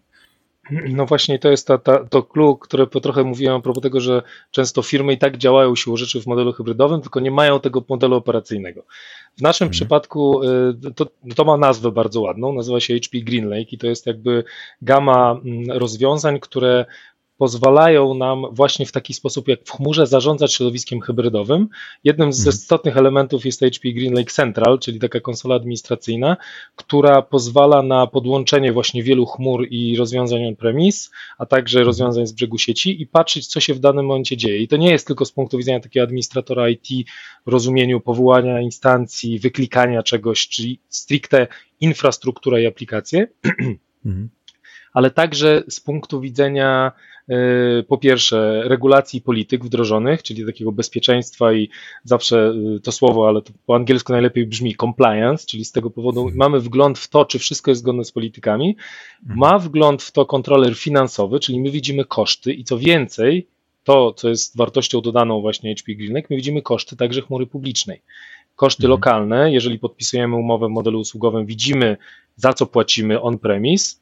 No właśnie to jest ta, ta, to clue, które trochę mówiłem a propos tego, że często firmy i tak działają siłą rzeczy w modelu hybrydowym, tylko nie mają tego modelu operacyjnego. W naszym mhm. przypadku y, to, to ma nazwę bardzo ładną, nazywa się HP GreenLake i to jest jakby gama mm, rozwiązań, które pozwalają nam właśnie w taki sposób jak w chmurze zarządzać środowiskiem hybrydowym. Jednym z mhm. istotnych elementów jest HP GreenLake Central, czyli taka konsola administracyjna, która pozwala na podłączenie właśnie wielu chmur i rozwiązań on-premise, a także rozwiązań z brzegu sieci i patrzeć, co się w danym momencie dzieje. I to nie jest tylko z punktu widzenia takiego administratora IT w rozumieniu powołania instancji, wyklikania czegoś, czyli stricte infrastruktura i aplikacje, mhm. ale także z punktu widzenia po pierwsze regulacji polityk wdrożonych, czyli takiego bezpieczeństwa i zawsze e, to słowo, ale to po angielsku najlepiej brzmi compliance, czyli z tego powodu mhm. mamy wgląd w to, czy wszystko jest zgodne z politykami, mhm. ma wgląd w to kontroler finansowy, czyli my widzimy koszty i co więcej, to, co jest wartością dodaną właśnie HP Greenlake, my widzimy koszty także chmury publicznej. Koszty mhm. lokalne, jeżeli podpisujemy umowę w modelu usługowym, widzimy za co płacimy on-premise,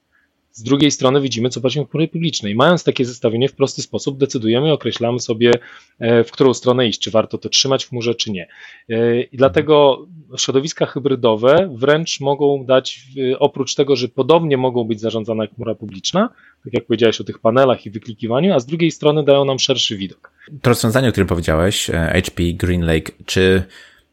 z drugiej strony widzimy, co płacimy w chmury publicznej. Mając takie zestawienie w prosty sposób decydujemy określamy sobie, e, w którą stronę iść, czy warto to trzymać w chmurze, czy nie. E, I dlatego środowiska hybrydowe wręcz mogą dać, oprócz tego, że podobnie mogą być zarządzane jak chmura publiczna, tak jak powiedziałeś o tych panelach i wyklikiwaniu, a z drugiej strony dają nam szerszy widok. To rozwiązanie, o którym powiedziałeś, HP e, GreenLake, czy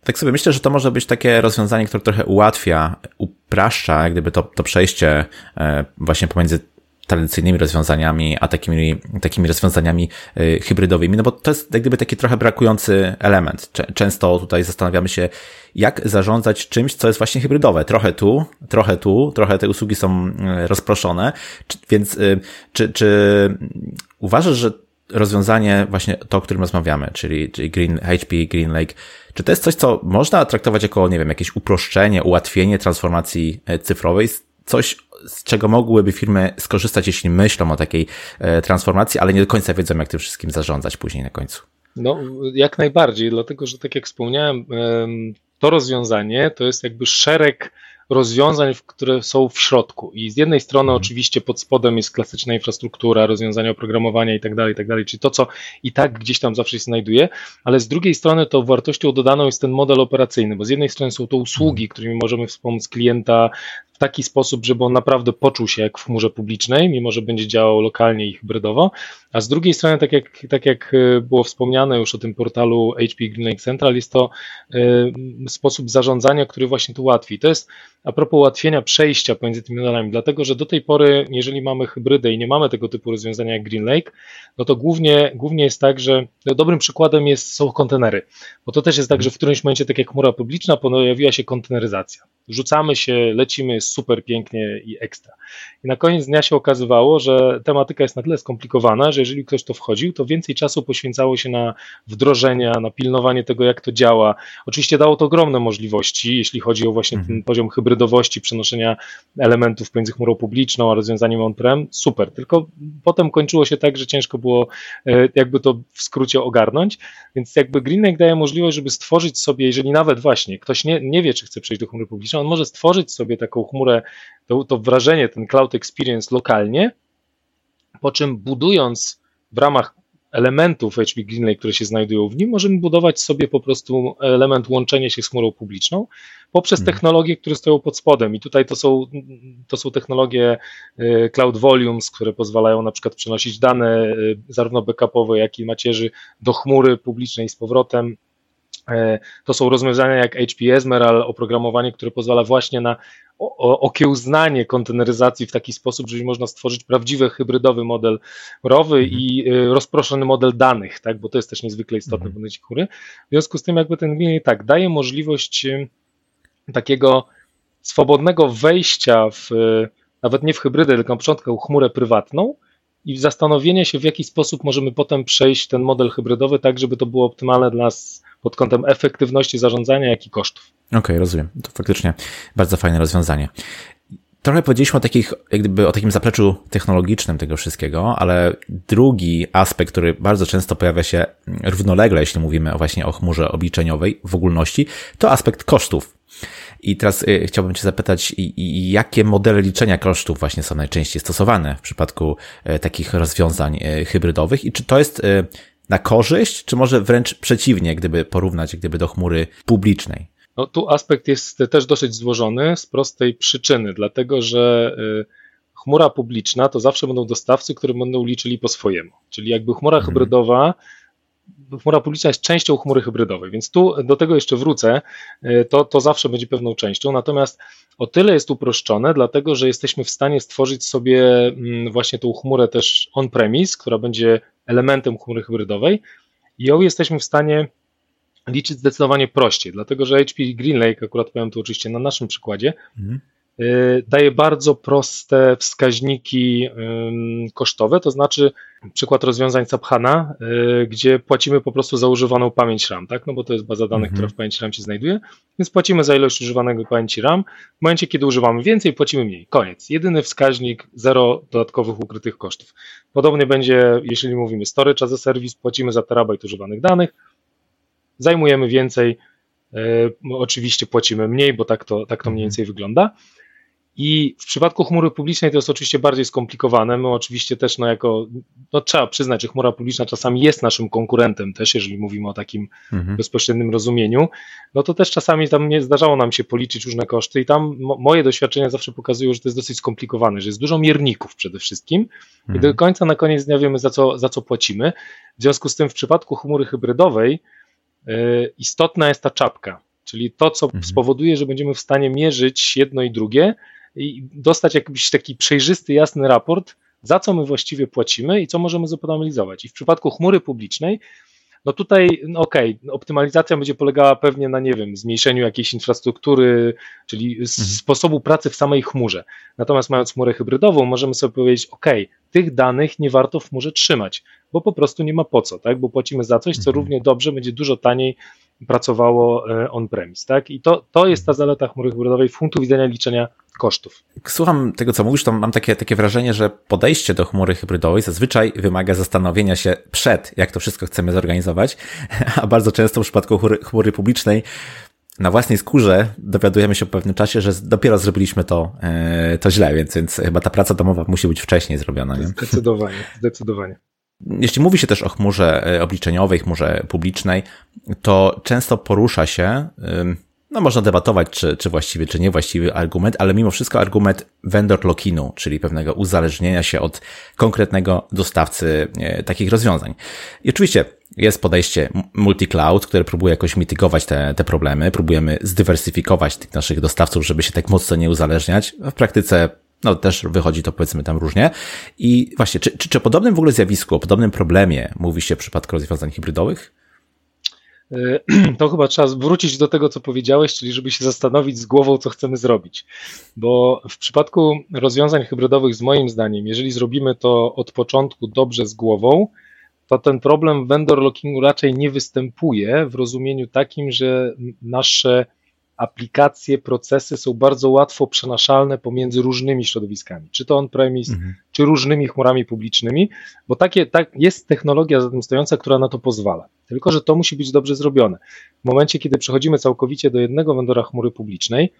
tak sobie myślę, że to może być takie rozwiązanie, które trochę ułatwia, upraszcza, jak gdyby to, to przejście e, właśnie pomiędzy tradycyjnymi rozwiązaniami, a takimi, takimi rozwiązaniami e, hybrydowymi, no bo to jest jak gdyby taki trochę brakujący element. Często tutaj zastanawiamy się, jak zarządzać czymś, co jest właśnie hybrydowe. Trochę tu, trochę tu, trochę te usługi są e, rozproszone, więc czy, czy uważasz, że rozwiązanie właśnie to, o którym rozmawiamy, czyli, czyli Green, HP, Green Lake, czy to jest coś, co można traktować jako, nie wiem, jakieś uproszczenie, ułatwienie transformacji e, cyfrowej, coś, z czego mogłyby firmy skorzystać, jeśli myślą o takiej e, transformacji, ale nie do końca wiedzą, jak tym wszystkim zarządzać później na końcu? No, jak najbardziej, dlatego że tak jak wspomniałem, to rozwiązanie to jest jakby szereg rozwiązań, które są w środku. I z jednej strony mhm. oczywiście pod spodem jest klasyczna infrastruktura, rozwiązania oprogramowania i tak dalej, i tak dalej, czyli to, co i tak gdzieś tam zawsze się znajduje, ale z drugiej strony to wartością dodaną jest ten model operacyjny, bo z jednej strony są to usługi, którymi możemy wspomóc klienta taki sposób, żeby on naprawdę poczuł się jak w chmurze publicznej, mimo że będzie działał lokalnie i hybrydowo, a z drugiej strony, tak jak, tak jak e, było wspomniane już o tym portalu HP GreenLake Central, jest to y, sposób zarządzania, który właśnie tu łatwi. To jest a propos ułatwienia przejścia pomiędzy tymi modelami, dlatego że do tej pory, jeżeli mamy hybrydę i nie mamy tego typu rozwiązania jak GreenLake, no to głównie, głównie jest tak, że no dobrym przykładem jest, są kontenery, bo to też jest tak, że w którymś momencie, tak jak chmura publiczna, pojawiła się konteneryzacja. Rzucamy się, lecimy, super pięknie i ekstra. I na koniec dnia się okazywało, że tematyka jest na tyle skomplikowana, że jeżeli ktoś to wchodził, to więcej czasu poświęcało się na wdrożenia, na pilnowanie tego, jak to działa. Oczywiście dało to ogromne możliwości, jeśli chodzi o właśnie ten mhm. poziom hybrydowości, przenoszenia elementów pomiędzy chmurą publiczną a rozwiązaniem on-prem. Super, tylko potem kończyło się tak, że ciężko było e, jakby to w skrócie ogarnąć, więc jakby GreenLake daje możliwość, żeby stworzyć sobie, jeżeli nawet właśnie ktoś nie, nie wie, czy chce przejść do chmury publicznej, on może stworzyć sobie taką chmurę, to, to wrażenie, ten cloud experience lokalnie, po czym budując w ramach elementów HP GreenLake, które się znajdują w nim, możemy budować sobie po prostu element łączenia się z chmurą publiczną poprzez hmm. technologie, które stoją pod spodem. I tutaj to są, to są technologie y, Cloud Volumes, które pozwalają na przykład przenosić dane y, zarówno backupowe, jak i macierzy do chmury publicznej z powrotem. E, to są rozwiązania jak HP Esmeral, oprogramowanie, które pozwala właśnie na okiełznanie konteneryzacji w taki sposób, że można stworzyć prawdziwy hybrydowy model rowy mhm. i e, rozproszony model danych, tak, bo to jest też niezwykle istotne w chmury. W związku z tym jakby ten tak daje możliwość e, takiego swobodnego wejścia w nawet nie w hybrydę, tylko na początku chmurę prywatną, i zastanowienie się, w jaki sposób możemy potem przejść ten model hybrydowy, tak żeby to było optymalne dla nas pod kątem efektywności zarządzania, jak i kosztów. Okej, okay, rozumiem. To faktycznie bardzo fajne rozwiązanie. Trochę powiedzieliśmy o, takich, jak gdyby o takim zapleczu technologicznym tego wszystkiego, ale drugi aspekt, który bardzo często pojawia się równolegle, jeśli mówimy właśnie o chmurze obliczeniowej w ogólności, to aspekt kosztów. I teraz y, chciałbym Cię zapytać, jakie modele liczenia kosztów właśnie są najczęściej stosowane w przypadku y, takich rozwiązań y, hybrydowych i czy to jest na korzyść, czy może wręcz przeciwnie, gdyby porównać gdyby do chmury publicznej? No, tu aspekt jest też dosyć złożony z prostej przyczyny, dlatego że chmura publiczna to zawsze będą dostawcy, które będą liczyli po swojemu. Czyli jakby chmura Mhm. hybrydowa, chmura publiczna jest częścią chmury hybrydowej, więc tu do tego jeszcze wrócę, y, to, to zawsze będzie pewną częścią. Natomiast o tyle jest uproszczone, dlatego że jesteśmy w stanie stworzyć sobie mm, właśnie tą chmurę też on-premise, która będzie elementem chmury hybrydowej i ją jesteśmy w stanie liczyć zdecydowanie prościej, dlatego że HP GreenLake, akurat powiem tu oczywiście na naszym przykładzie, Mhm. Y, daje bardzo proste wskaźniki kosztowe, to znaczy przykład rozwiązań SAP HANA, y, gdzie płacimy po prostu za używaną pamięć RAM, tak? No bo to jest baza danych, Mhm. która w pamięci RAM się znajduje, więc płacimy za ilość używanego pamięci RAM. W momencie, kiedy używamy więcej, płacimy mniej. Koniec. Jedyny wskaźnik, zero dodatkowych ukrytych kosztów. Podobnie będzie, jeśli mówimy storage as a service, płacimy za terabajt używanych danych, zajmujemy więcej, e, oczywiście płacimy mniej, bo tak to, tak to mniej Mhm. więcej wygląda. I w przypadku chmury publicznej to jest oczywiście bardziej skomplikowane. My oczywiście też, no jako, no trzeba przyznać, że chmura publiczna czasami jest naszym konkurentem też, jeżeli mówimy o takim Mhm. bezpośrednim rozumieniu, no to też czasami tam nie zdarzało nam się policzyć różne koszty i tam mo- moje doświadczenia zawsze pokazują, że to jest dosyć skomplikowane, że jest dużo mierników przede wszystkim i do Mhm. końca na koniec dnia wiemy za co, za co płacimy. W związku z tym w przypadku chmury hybrydowej y, istotna jest ta czapka, czyli to, co Mhm. spowoduje, że będziemy w stanie mierzyć jedno i drugie i dostać jakiś taki przejrzysty, jasny raport, za co my właściwie płacimy i co możemy zoptymalizować. I w przypadku chmury publicznej, no tutaj, no okej, optymalizacja będzie polegała pewnie na, nie wiem, zmniejszeniu jakiejś infrastruktury, czyli Mhm. sposobu pracy w samej chmurze. Natomiast mając chmurę hybrydową, możemy sobie powiedzieć, ok, tych danych nie warto w chmurze trzymać, bo po prostu nie ma po co, tak? Bo płacimy za coś, co Mhm. równie dobrze będzie dużo taniej pracowało e, on-premise, tak? I to, to jest ta zaleta chmury hybrydowej w punktu widzenia liczenia kosztów. Słucham tego, co mówisz, to mam takie, takie wrażenie, że podejście do chmury hybrydowej zazwyczaj wymaga zastanowienia się przed, jak to wszystko chcemy zorganizować, a bardzo często w przypadku chmury, chmury publicznej na własnej skórze dowiadujemy się po pewnym czasie, że dopiero zrobiliśmy to, e, to źle, więc, więc chyba ta praca domowa musi być wcześniej zrobiona. Nie? Zdecydowanie, zdecydowanie. Jeśli mówi się też o chmurze e, obliczeniowej, chmurze publicznej, to często porusza się, no można debatować, czy, czy właściwy, czy niewłaściwy argument, ale mimo wszystko argument vendor lock-inu, czyli pewnego uzależnienia się od konkretnego dostawcy e, takich rozwiązań. I oczywiście jest podejście multi-cloud, które próbuje jakoś mitygować te, te problemy, próbujemy zdywersyfikować tych naszych dostawców, żeby się tak mocno nie uzależniać. W praktyce no też wychodzi to powiedzmy tam różnie. I właśnie, czy, czy, czy o podobnym w ogóle zjawisku, o podobnym problemie mówi się w przypadku rozwiązań hybrydowych? E, To chyba trzeba wrócić do tego, co powiedziałeś, czyli żeby się zastanowić z głową, co chcemy zrobić. Bo w przypadku rozwiązań hybrydowych, z moim zdaniem, jeżeli zrobimy to od początku dobrze z głową, to ten problem vendor lockingu raczej nie występuje w rozumieniu takim, że nasze aplikacje, procesy są bardzo łatwo przenaszalne pomiędzy różnymi środowiskami, czy to on-premise, Mhm. czy różnymi chmurami publicznymi, bo takie, tak, jest technologia za tym stojąca, która na to pozwala. Tylko, że to musi być dobrze zrobione. W momencie, kiedy przechodzimy całkowicie do jednego vendora chmury publicznej,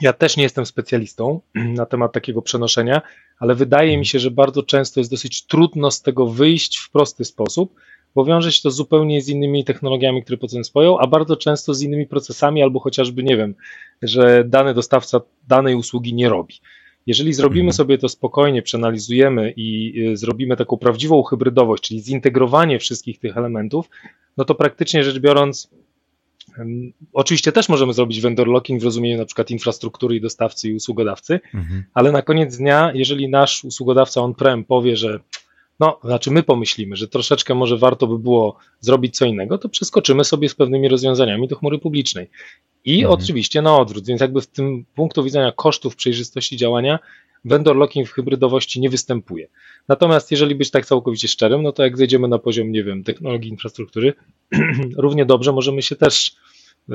ja też nie jestem specjalistą na temat takiego przenoszenia, ale wydaje mi się, że bardzo często jest dosyć trudno z tego wyjść w prosty sposób, bo wiąże się to zupełnie z innymi technologiami, które potem swoją, a bardzo często z innymi procesami, albo chociażby, nie wiem, że dany dostawca danej usługi nie robi. Jeżeli zrobimy Mhm. sobie to spokojnie, przeanalizujemy i y, zrobimy taką prawdziwą hybrydowość, czyli zintegrowanie wszystkich tych elementów, no to praktycznie rzecz biorąc, oczywiście też możemy zrobić vendor locking w rozumieniu na przykład infrastruktury i dostawcy i usługodawcy, Mhm. ale na koniec dnia, jeżeli nasz usługodawca on-prem powie, że no, znaczy my pomyślimy, że troszeczkę może warto by było zrobić co innego, to przeskoczymy sobie z pewnymi rozwiązaniami do chmury publicznej. I Mhm. oczywiście na odwrót, więc jakby w tym punktu widzenia kosztów przejrzystości działania vendor locking w hybrydowości nie występuje. Natomiast jeżeli być tak całkowicie szczerym, no to jak zejdziemy na poziom, nie wiem, technologii infrastruktury, równie dobrze możemy się też y,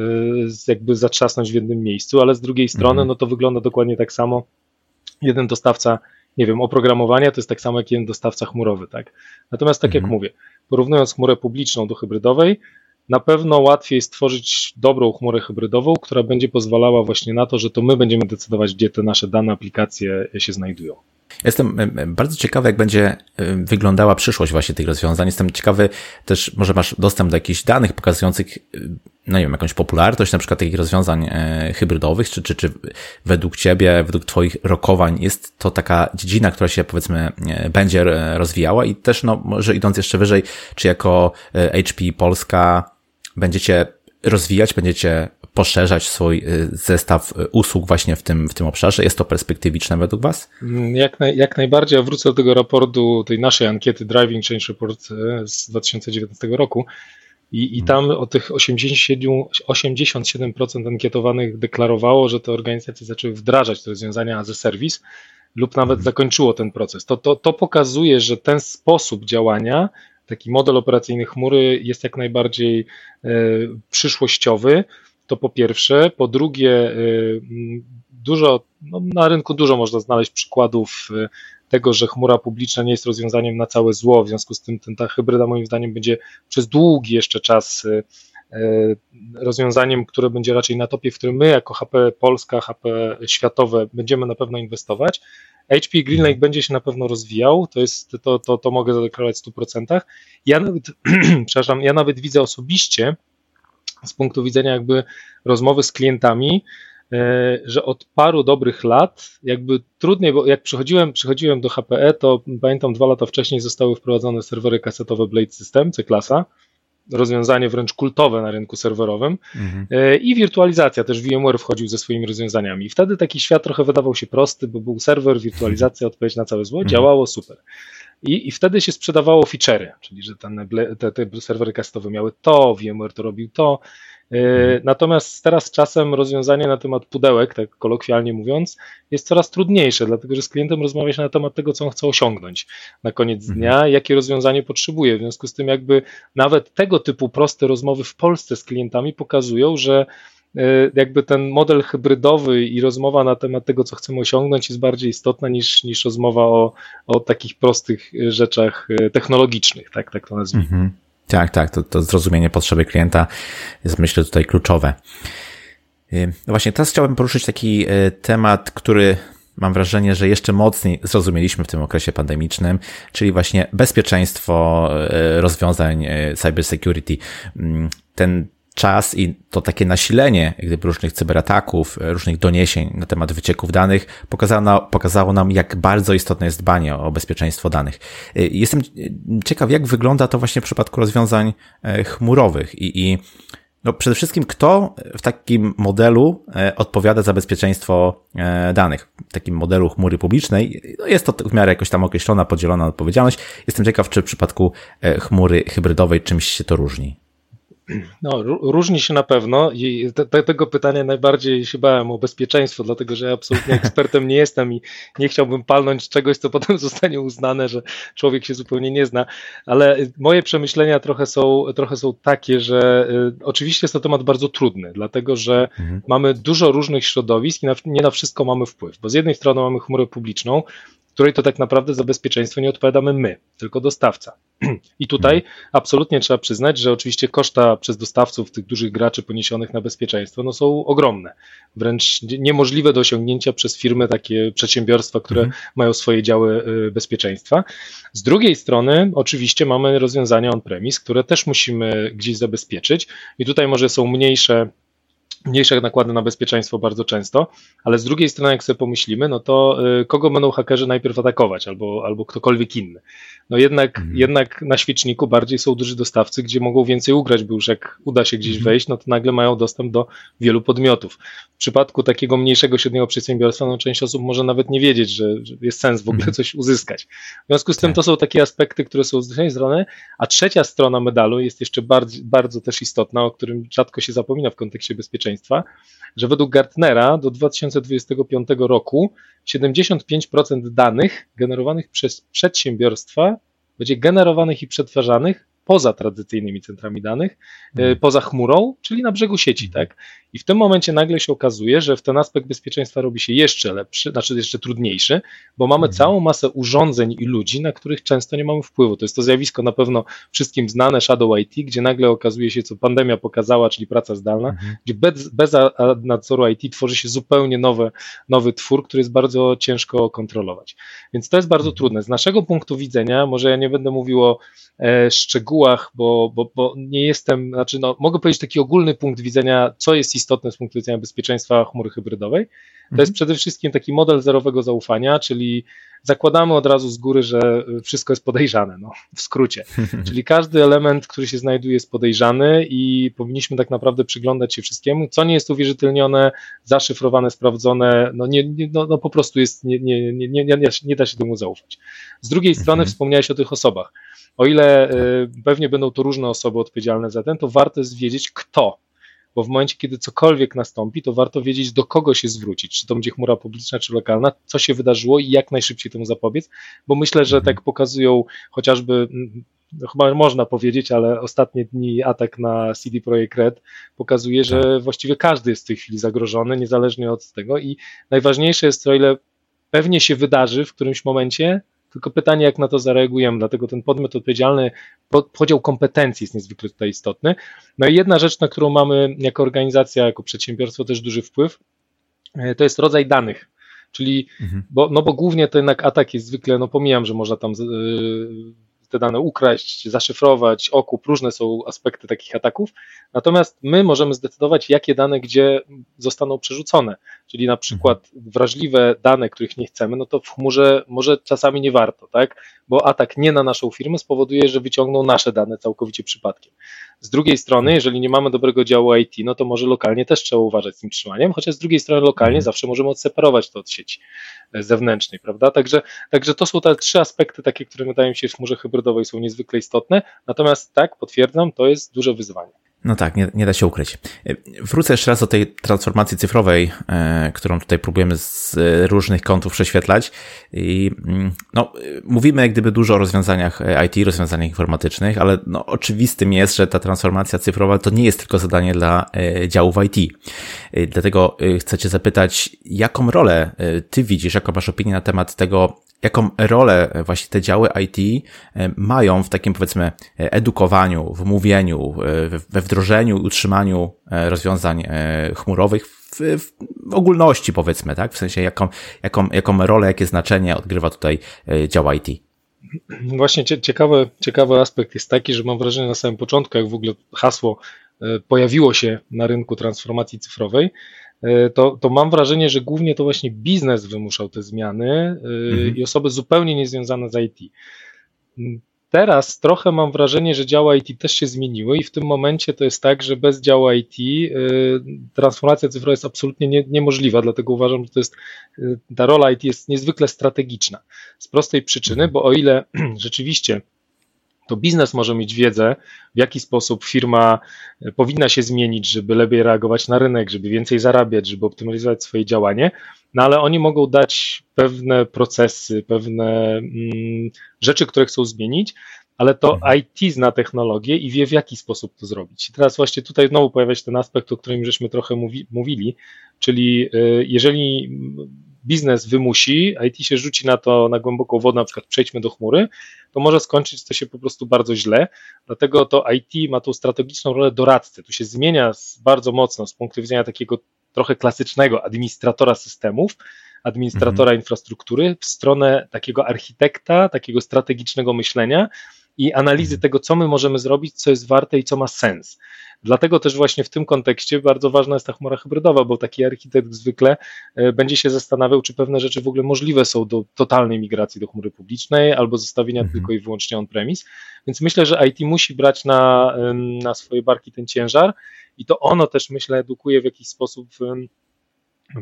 jakby zatrzasnąć w jednym miejscu, ale z drugiej strony, Mhm. no to wygląda dokładnie tak samo. Jeden dostawca, nie wiem, oprogramowania to jest tak samo jak jeden dostawca chmurowy, tak? Natomiast tak jak Mhm. mówię, porównując chmurę publiczną do hybrydowej, na pewno łatwiej stworzyć dobrą chmurę hybrydową, która będzie pozwalała właśnie na to, że to my będziemy decydować, gdzie te nasze dane, aplikacje się znajdują. Jestem bardzo ciekawy, jak będzie wyglądała przyszłość właśnie tych rozwiązań. Jestem ciekawy też, może masz dostęp do jakichś danych pokazujących, no nie wiem, jakąś popularność na przykład takich rozwiązań e, hybrydowych, czy, czy, czy według Ciebie, według Twoich rokowań jest to taka dziedzina, która się powiedzmy e, będzie rozwijała i też, no może idąc jeszcze wyżej, czy jako HP Polska będziecie rozwijać, będziecie poszerzać swój y, zestaw y, usług właśnie w tym, w tym obszarze? Jest to perspektywiczne według Was? Mm, jak, naj, jak najbardziej. Ja wrócę do tego raportu, tej naszej ankiety Driving Change Report y, z 2019 roku. I, I tam o tych 87%, 87% ankietowanych deklarowało, że te organizacje zaczęły wdrażać te rozwiązania as a service lub nawet mhm. zakończyło ten proces. To, to, to pokazuje, że ten sposób działania, taki model operacyjny chmury jest jak najbardziej przyszłościowy to po pierwsze. Po drugie, y, dużo, no na rynku dużo można znaleźć przykładów y, tego, że chmura publiczna nie jest rozwiązaniem na całe zło, w związku z tym ten, ta hybryda moim zdaniem będzie przez długi jeszcze czas y, rozwiązaniem, które będzie raczej na topie, w którym my jako HP Polska, HP światowe będziemy na pewno inwestować. HP GreenLake będzie się na pewno rozwijał, to jest, to, to, to mogę zadeklarować w 100%. Ja nawet, przepraszam, ja nawet widzę osobiście, z punktu widzenia jakby rozmowy z klientami, e, że od paru dobrych lat jakby trudniej, bo jak przychodziłem, przychodziłem do HPE, to pamiętam dwa lata wcześniej zostały wprowadzone serwery kasetowe Blade System, C-klasa, rozwiązanie wręcz kultowe na rynku serwerowym mhm. E, i wirtualizacja, też VMware wchodził ze swoimi rozwiązaniami. Wtedy taki świat trochę wydawał się prosty, bo był serwer, wirtualizacja, odpowiedź na całe zło, mhm. działało super. I, I wtedy się sprzedawało feature'y, czyli że ten, te, te serwery castowe miały to, VMware to robił to. E, mhm. Natomiast teraz czasem rozwiązanie na temat pudełek, tak kolokwialnie mówiąc, jest coraz trudniejsze, dlatego że z klientem rozmawia się na temat tego, co on chce osiągnąć na koniec mhm. dnia, jakie rozwiązanie potrzebuje. W związku z tym, jakby nawet tego typu proste rozmowy w Polsce z klientami pokazują, że jakby ten model hybrydowy i rozmowa na temat tego, co chcemy osiągnąć, jest bardziej istotna niż, niż rozmowa o, o takich prostych rzeczach e, technologicznych, tak, tak to nazwijmy. Mhm. Tak, tak, to, to zrozumienie potrzeby klienta jest myślę tutaj kluczowe. No właśnie, teraz chciałbym poruszyć taki temat, który mam wrażenie, że jeszcze mocniej zrozumieliśmy w tym okresie pandemicznym, czyli właśnie bezpieczeństwo rozwiązań cybersecurity. Mm, ten czas i to takie nasilenie gdyby różnych cyberataków, różnych doniesień na temat wycieków danych pokazało, pokazało nam, jak bardzo istotne jest dbanie o bezpieczeństwo danych. Jestem ciekaw, jak wygląda to właśnie w przypadku rozwiązań e, chmurowych i, i no przede wszystkim, kto w takim modelu e, odpowiada za bezpieczeństwo e, danych? W takim modelu chmury publicznej no jest to w miarę jakoś tam określona, podzielona odpowiedzialność. Jestem ciekaw, czy w przypadku chmury hybrydowej czymś się to różni. No, różni się na pewno i te, te, tego pytania najbardziej się bałem o bezpieczeństwo, dlatego że ja absolutnie ekspertem nie jestem i nie chciałbym palnąć czegoś, co potem zostanie uznane, że człowiek się zupełnie nie zna, ale moje przemyślenia trochę są, trochę są takie, że y, oczywiście jest to temat bardzo trudny, dlatego że mhm. mamy dużo różnych środowisk i na, nie na wszystko mamy wpływ, bo z jednej strony mamy chmurę publiczną, której to tak naprawdę za bezpieczeństwo nie odpowiadamy my, tylko dostawca. I tutaj absolutnie trzeba przyznać, że oczywiście koszta przez dostawców tych dużych graczy poniesionych na bezpieczeństwo no są ogromne, wręcz niemożliwe do osiągnięcia przez firmy, takie przedsiębiorstwa, które mhm. mają swoje działy y, bezpieczeństwa. Z drugiej strony oczywiście mamy rozwiązania on-premise, które też musimy gdzieś zabezpieczyć i tutaj może są mniejsze mniejsze nakłady na bezpieczeństwo bardzo często, ale z drugiej strony, jak sobie pomyślimy, no to y, kogo będą hakerzy najpierw atakować, albo, albo ktokolwiek inny. No jednak, mhm. jednak na świeczniku bardziej są duży dostawcy, gdzie mogą więcej ugrać, bo już jak uda się gdzieś mhm. wejść, no to nagle mają dostęp do wielu podmiotów. W przypadku takiego mniejszego, średniego przedsiębiorstwa, no część osób może nawet nie wiedzieć, że, że jest sens w ogóle mhm. coś uzyskać. W związku z tym tak. to są takie aspekty, które są z drugiej strony, a trzecia strona medalu jest jeszcze bardzo, bardzo też istotna, o którym rzadko się zapomina w kontekście bezpieczeństwa, że według Gartnera do 2025 roku 75% danych generowanych przez przedsiębiorstwa będzie generowanych i przetwarzanych poza tradycyjnymi centrami danych, Mhm. poza chmurą, czyli na brzegu sieci, tak? I w tym momencie nagle się okazuje, że w ten aspekt bezpieczeństwa robi się jeszcze lepszy, znaczy jeszcze trudniejszy, bo mamy Mhm. całą masę urządzeń i ludzi, na których często nie mamy wpływu. To jest to zjawisko na pewno wszystkim znane, Shadow IT, gdzie nagle okazuje się, co pandemia pokazała, czyli praca zdalna, Mhm. gdzie bez, bez nadzoru IT tworzy się zupełnie nowe, nowy twór, który jest bardzo ciężko kontrolować. Więc to jest bardzo trudne. Z naszego punktu widzenia, może ja nie będę mówił o e, szczegółach, bo, bo, bo nie jestem, znaczy no, mogę powiedzieć taki ogólny punkt widzenia, co jest istotne z punktu widzenia bezpieczeństwa chmury hybrydowej. To jest przede wszystkim taki model zerowego zaufania, czyli zakładamy od razu z góry, że wszystko jest podejrzane, no, w skrócie. Czyli każdy element, który się znajduje, jest podejrzany i powinniśmy tak naprawdę przyglądać się wszystkiemu. Co nie jest uwierzytelnione, zaszyfrowane, sprawdzone, no, nie, nie, no, no po prostu jest, nie, nie, nie, nie, nie, nie da się temu zaufać. Z drugiej strony Mhm. wspomniałeś o tych osobach. O ile y, pewnie będą to różne osoby odpowiedzialne za ten, to warto jest wiedzieć, kto bo w momencie, kiedy cokolwiek nastąpi, to warto wiedzieć, do kogo się zwrócić, czy to będzie chmura publiczna, czy lokalna, co się wydarzyło i jak najszybciej temu zapobiec, bo myślę, że tak pokazują chociażby, mm, no chyba można powiedzieć, ale ostatnie dni atak na CD Projekt Red pokazuje, że właściwie każdy jest w tej chwili zagrożony, niezależnie od tego. I najważniejsze jest to, ile pewnie się wydarzy w którymś momencie, tylko pytanie, jak na to zareagujemy, dlatego ten podmiot odpowiedzialny, podział kompetencji jest niezwykle tutaj istotny. No i jedna rzecz, na którą mamy jako organizacja, jako przedsiębiorstwo też duży wpływ, to jest rodzaj danych. Czyli, Mhm. bo, no bo głównie to jednak atak jest zwykle, no pomijam, że można tam yy, te dane ukraść, zaszyfrować, okup, różne są aspekty takich ataków. Natomiast my możemy zdecydować, jakie dane gdzie zostaną przerzucone. Czyli na przykład wrażliwe dane, których nie chcemy, no to w chmurze może czasami nie warto, tak? Bo atak nie na naszą firmę spowoduje, że wyciągną nasze dane całkowicie przypadkiem. Z drugiej strony, jeżeli nie mamy dobrego działu IT, no to może lokalnie też trzeba uważać z tym trzymaniem, chociaż z drugiej strony lokalnie zawsze możemy odseparować to od sieci zewnętrznej, prawda? Także, także to są te trzy aspekty takie, które wydają się w chmurze hybrydowej są niezwykle istotne. Natomiast tak, potwierdzam, to jest duże wyzwanie. No tak, nie, nie da się ukryć. Wrócę jeszcze raz do tej transformacji cyfrowej, e, którą tutaj próbujemy z różnych kątów prześwietlać. I no, mówimy jak gdyby dużo o rozwiązaniach IT, rozwiązaniach informatycznych, ale no, oczywistym jest, że ta transformacja cyfrowa to nie jest tylko zadanie dla e, działów IT. E, dlatego chcę Cię zapytać, jaką rolę e, Ty widzisz, jaką masz opinię na temat tego, jaką rolę właśnie te działy IT mają w takim powiedzmy edukowaniu, w mówieniu, we wdrożeniu i utrzymaniu rozwiązań chmurowych w, w, ogólności powiedzmy, tak? W sensie jaką, jaką, jaką rolę, jakie znaczenie odgrywa tutaj dział IT. Właśnie ciekawy, ciekawy aspekt jest taki, że mam wrażenie na samym początku, jak w ogóle hasło pojawiło się na rynku transformacji cyfrowej, to, to mam wrażenie, że głównie to właśnie biznes wymuszał te zmiany mhm. i osoby zupełnie niezwiązane z IT. Teraz trochę mam wrażenie, że działa IT też się zmieniły i w tym momencie to jest tak, że bez działu IT transformacja cyfrowa jest absolutnie nie, niemożliwa, dlatego uważam, że to jest, ta rola IT jest niezwykle strategiczna. Z prostej przyczyny, bo o ile rzeczywiście to biznes może mieć wiedzę, w jaki sposób firma powinna się zmienić, żeby lepiej reagować na rynek, żeby więcej zarabiać, żeby optymalizować swoje działanie, no ale oni mogą dać pewne procesy, pewne mm, rzeczy, które chcą zmienić, ale to IT zna technologię i wie, w jaki sposób to zrobić. I teraz właśnie tutaj znowu pojawia się ten aspekt, o którym żeśmy trochę mówi, mówili, czyli jeżeli biznes wymusi, IT się rzuci na to na głęboką wodę, na przykład przejdźmy do chmury, to może skończyć to się po prostu bardzo źle. Dlatego to IT ma tą strategiczną rolę doradcy. Tu się zmienia bardzo mocno z punktu widzenia takiego trochę klasycznego administratora systemów, administratora mhm. infrastruktury w stronę takiego architekta, takiego strategicznego myślenia i analizy tego, co my możemy zrobić, co jest warte i co ma sens. Dlatego też właśnie w tym kontekście bardzo ważna jest ta chmura hybrydowa, bo taki architekt zwykle będzie się zastanawiał, czy pewne rzeczy w ogóle możliwe są do totalnej migracji do chmury publicznej albo zostawienia mhm. tylko i wyłącznie on-premise. Więc myślę, że IT musi brać na, na swoje barki ten ciężar i to ono też, myślę, edukuje w jakiś sposób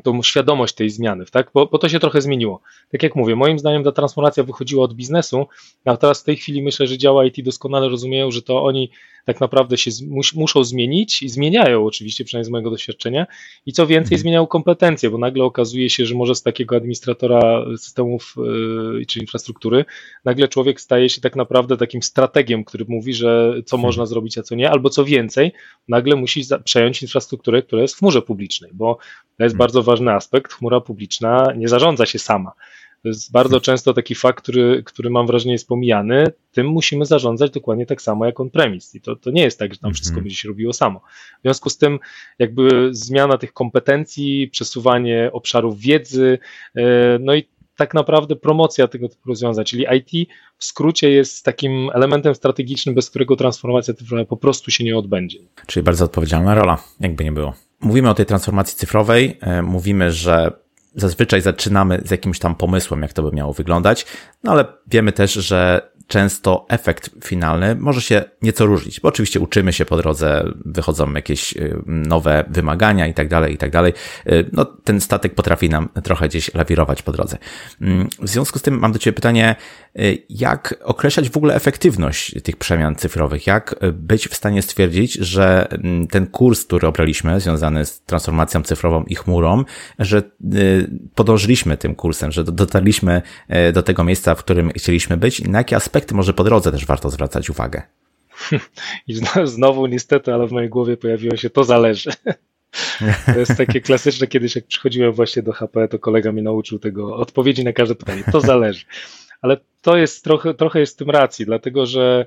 tą świadomość tej zmiany, tak? Bo, bo, to się trochę zmieniło. Tak jak mówię, moim zdaniem ta transformacja wychodziła od biznesu, a teraz w tej chwili myślę, że działa IT doskonale rozumieją, że to oni tak naprawdę się mus, muszą zmienić i zmieniają oczywiście, przynajmniej z mojego doświadczenia i co więcej mhm. zmieniają kompetencje, bo nagle okazuje się, że może z takiego administratora systemów yy, czy infrastruktury nagle człowiek staje się tak naprawdę takim strategiem, który mówi, że co mhm. można zrobić, a co nie, albo co więcej, nagle musi przejąć infrastrukturę, która jest w chmurze publicznej, bo to jest mhm. bardzo ważny aspekt. Chmura publiczna nie zarządza się sama. To jest bardzo często taki fakt, który, który mam wrażenie jest pomijany. Tym musimy zarządzać dokładnie tak samo jak on-premise. I to, to nie jest tak, że tam wszystko mhm. będzie się robiło samo. W związku z tym, jakby zmiana tych kompetencji, przesuwanie obszarów wiedzy, e, no i tak naprawdę promocja tego typu rozwiązań, czyli IT w skrócie jest takim elementem strategicznym, bez którego transformacja cyfrowa po prostu się nie odbędzie. Czyli bardzo odpowiedzialna rola, jakby nie było. Mówimy o tej transformacji cyfrowej, e, mówimy, że zazwyczaj zaczynamy z jakimś tam pomysłem, jak to by miało wyglądać, no ale wiemy też, że często efekt finalny może się nieco różnić, bo oczywiście uczymy się po drodze, wychodzą jakieś y, nowe wymagania i tak dalej, i tak dalej. Y, no, ten statek potrafi nam trochę gdzieś lawirować po drodze. Mm, w związku z tym mam do Ciebie pytanie, y, jak określać w ogóle efektywność tych przemian cyfrowych? Jak być w stanie stwierdzić, że mm, ten kurs, który obraliśmy, związany z transformacją cyfrową i chmurą, że podążyliśmy tym kursem, że dotarliśmy do tego miejsca, w którym chcieliśmy być i na jakie aspekty aspekty może po drodze też warto zwracać uwagę? I znowu niestety, ale w mojej głowie pojawiło się to zależy. To jest takie klasyczne, kiedyś jak przychodziłem właśnie do HP, to kolega mi nauczył tego odpowiedzi na każde pytanie. To zależy. Ale to jest trochę, trochę jest w tym racji, dlatego że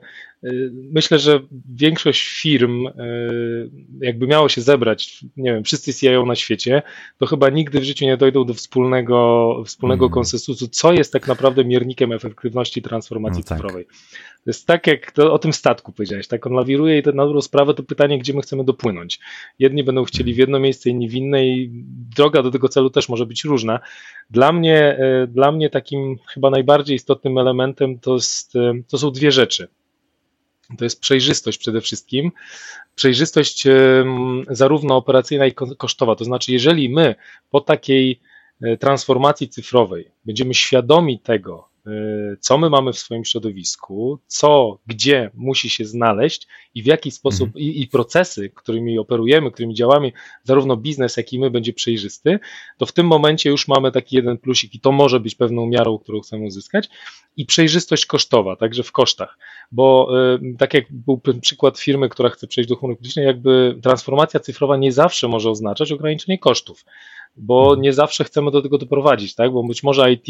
myślę, że większość firm, y, jakby miało się zebrać, nie wiem, wszyscy CIO na świecie, to chyba nigdy w życiu nie dojdą do wspólnego, wspólnego mm. konsensusu, co jest tak naprawdę miernikiem efektywności transformacji no tak. cyfrowej. To jest tak, jak to, o tym statku powiedziałeś, tak on lawiruje i to na dobrą sprawę to pytanie, gdzie my chcemy dopłynąć. Jedni będą chcieli w jedno miejsce, inni w inne i droga do tego celu też może być różna. Dla mnie, y, dla mnie takim chyba najbardziej istotnym elementem to, jest, to są dwie rzeczy. To jest przejrzystość przede wszystkim. Przejrzystość zarówno operacyjna, jak i kosztowa. To znaczy, jeżeli my po takiej e, transformacji cyfrowej będziemy świadomi tego, co my mamy w swoim środowisku, co, gdzie musi się znaleźć i w jaki sposób, mhm. i, i, procesy, którymi operujemy, którymi działamy, zarówno biznes, jak i my będzie przejrzysty, to w tym momencie już mamy taki jeden plusik i to może być pewną miarą, którą chcemy uzyskać i przejrzystość kosztowa, także w kosztach, bo y, tak jak był przykład firmy, która chce przejść do chmury publicznej, jakby transformacja cyfrowa nie zawsze może oznaczać ograniczenie kosztów bo mhm. nie zawsze chcemy do tego doprowadzić, tak? Bo być może IT,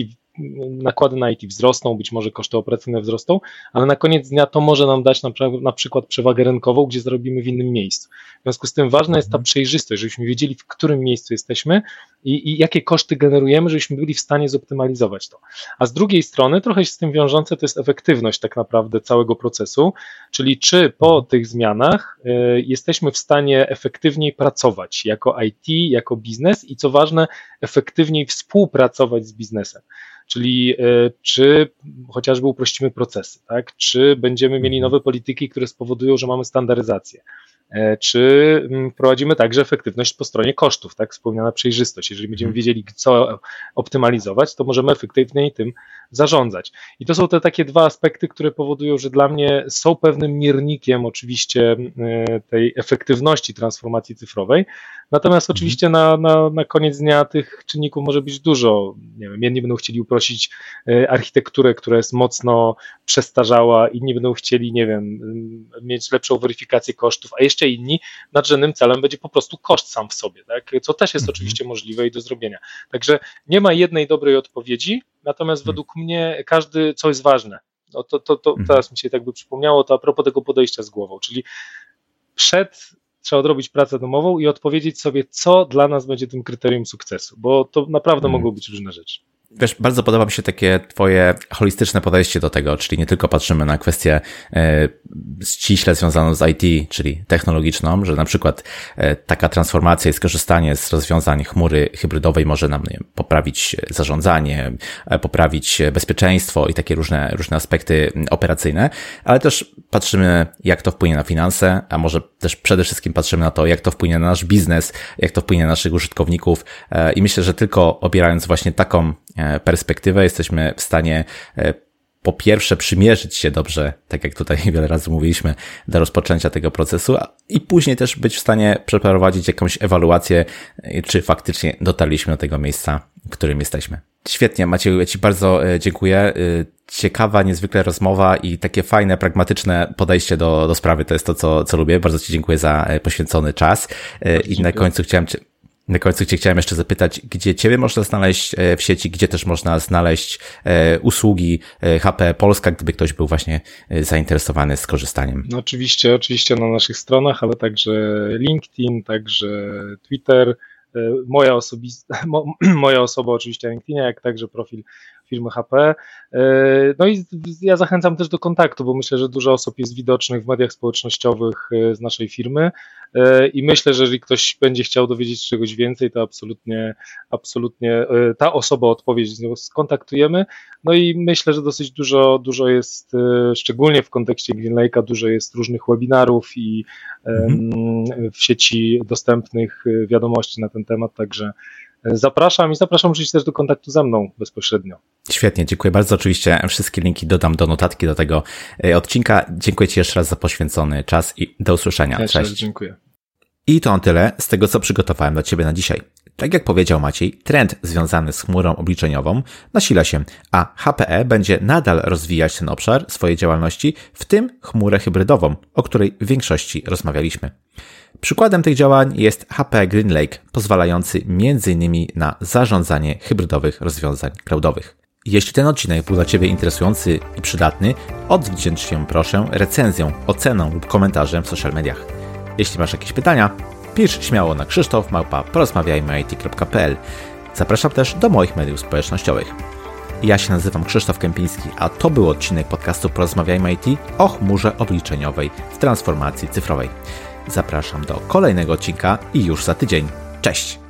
nakłady na IT wzrosną, być może koszty operacyjne wzrosną, ale na koniec dnia to może nam dać na, na przykład przewagę rynkową, gdzie zrobimy w innym miejscu. W związku z tym ważna jest ta mhm. przejrzystość, żebyśmy wiedzieli, w którym miejscu jesteśmy i, i jakie koszty generujemy, żebyśmy byli w stanie zoptymalizować to. A z drugiej strony, trochę się z tym wiążące, to jest efektywność tak naprawdę całego procesu, czyli czy po mhm. tych zmianach y, jesteśmy w stanie efektywniej pracować jako IT, jako biznes i co ważne, efektywniej współpracować z biznesem. Czyli e, czy chociażby uprościmy procesy, tak? czy będziemy mieli mhm. nowe polityki, które spowodują, że mamy standaryzację, czy mm, wprowadzimy także efektywność po stronie kosztów, tak, wspomniana przejrzystość. Jeżeli będziemy mhm. wiedzieli, co optymalizować, to możemy efektywniej tym zarządzać. I to są te takie dwa aspekty, które powodują, że dla mnie są pewnym miernikiem oczywiście e, tej efektywności transformacji cyfrowej. Natomiast mhm. oczywiście na, na, na koniec dnia tych czynników może być dużo. Nie wiem, jedni będą chcieli uprościć e, architekturę, która jest mocno przestarzała, inni będą chcieli, nie wiem, mieć lepszą weryfikację kosztów, a jeszcze jeszcze inni, nadrzędnym celem będzie po prostu koszt sam w sobie, tak? co też jest mhm. oczywiście możliwe i do zrobienia. Także nie ma jednej dobrej odpowiedzi, natomiast mhm. według mnie każdy, co jest ważne, no to, to, to mhm. teraz mi się tak by przypomniało, to a propos tego podejścia z głową, czyli przed trzeba odrobić pracę domową i odpowiedzieć sobie, co dla nas będzie tym kryterium sukcesu, bo to naprawdę mogą być różne rzeczy. Wiesz, bardzo podoba mi się takie twoje holistyczne podejście do tego, czyli nie tylko patrzymy na kwestię e, ściśle związaną z IT, czyli technologiczną, że na przykład e, taka transformacja i skorzystanie z rozwiązań chmury hybrydowej może nam nie, poprawić zarządzanie, e, poprawić bezpieczeństwo i takie różne, różne aspekty operacyjne, ale też patrzymy, jak to wpłynie na finanse, a może też przede wszystkim patrzymy na to, jak to wpłynie na nasz biznes, jak to wpłynie na naszych użytkowników i myślę, że tylko obierając właśnie taką perspektywę jesteśmy w stanie po pierwsze przymierzyć się dobrze, tak jak tutaj wiele razy mówiliśmy, do rozpoczęcia tego procesu i później też być w stanie przeprowadzić jakąś ewaluację, czy faktycznie dotarliśmy do tego miejsca, w którym jesteśmy. Świetnie, Macieju, ja Ci bardzo e, dziękuję. E, ciekawa, niezwykle rozmowa i takie fajne, pragmatyczne podejście do, do sprawy. To jest to, co, co lubię. Bardzo Ci dziękuję za e, poświęcony czas. I na końcu chciałem Cię na końcu Cię chciałem jeszcze zapytać, gdzie Ciebie można znaleźć w sieci, gdzie też można znaleźć usługi HP Polska, gdyby ktoś był właśnie zainteresowany skorzystaniem. No oczywiście, oczywiście na naszych stronach, ale także LinkedIn, także Twitter, E, moja, osobista, moja osoba oczywiście na LinkedInie, jak także profil firmy HP. E, no i ja zachęcam też do kontaktu, bo myślę, że dużo osób jest widocznych w mediach społecznościowych e, z naszej firmy i myślę, że jeżeli ktoś będzie chciał dowiedzieć się czegoś więcej, to absolutnie, absolutnie ta osoba odpowiedź z nią skontaktujemy. No i myślę, że dosyć dużo, dużo jest, szczególnie w kontekście Green Lake'a, dużo jest różnych webinarów i mhm. w sieci dostępnych wiadomości na ten temat, także zapraszam i zapraszam oczywiście też do kontaktu ze mną bezpośrednio. Świetnie, dziękuję bardzo. Oczywiście wszystkie linki dodam do notatki do tego e, odcinka. Dziękuję Ci jeszcze raz za poświęcony czas i do usłyszenia. Ja Cześć. Dziękuję. I to on tyle z tego, co przygotowałem dla Ciebie na dzisiaj. Tak jak powiedział Maciej, trend związany z chmurą obliczeniową nasila się, a HPE będzie nadal rozwijać ten obszar swojej działalności, w tym chmurę hybrydową, o której w większości rozmawialiśmy. Przykładem tych działań jest HP GreenLake, pozwalający m.in. na zarządzanie hybrydowych rozwiązań cloudowych. Jeśli ten odcinek był dla Ciebie interesujący i przydatny, odwdzięcz się proszę recenzją, oceną lub komentarzem w social mediach. Jeśli masz jakieś pytania, pisz śmiało na krzysztof małpa porozmawiajmy.it.pl. Zapraszam też do moich mediów społecznościowych. Ja się nazywam Krzysztof Kępiński, a to był odcinek podcastu Porozmawiajmy IT o chmurze obliczeniowej w transformacji cyfrowej. Zapraszam do kolejnego odcinka i już za tydzień. Cześć!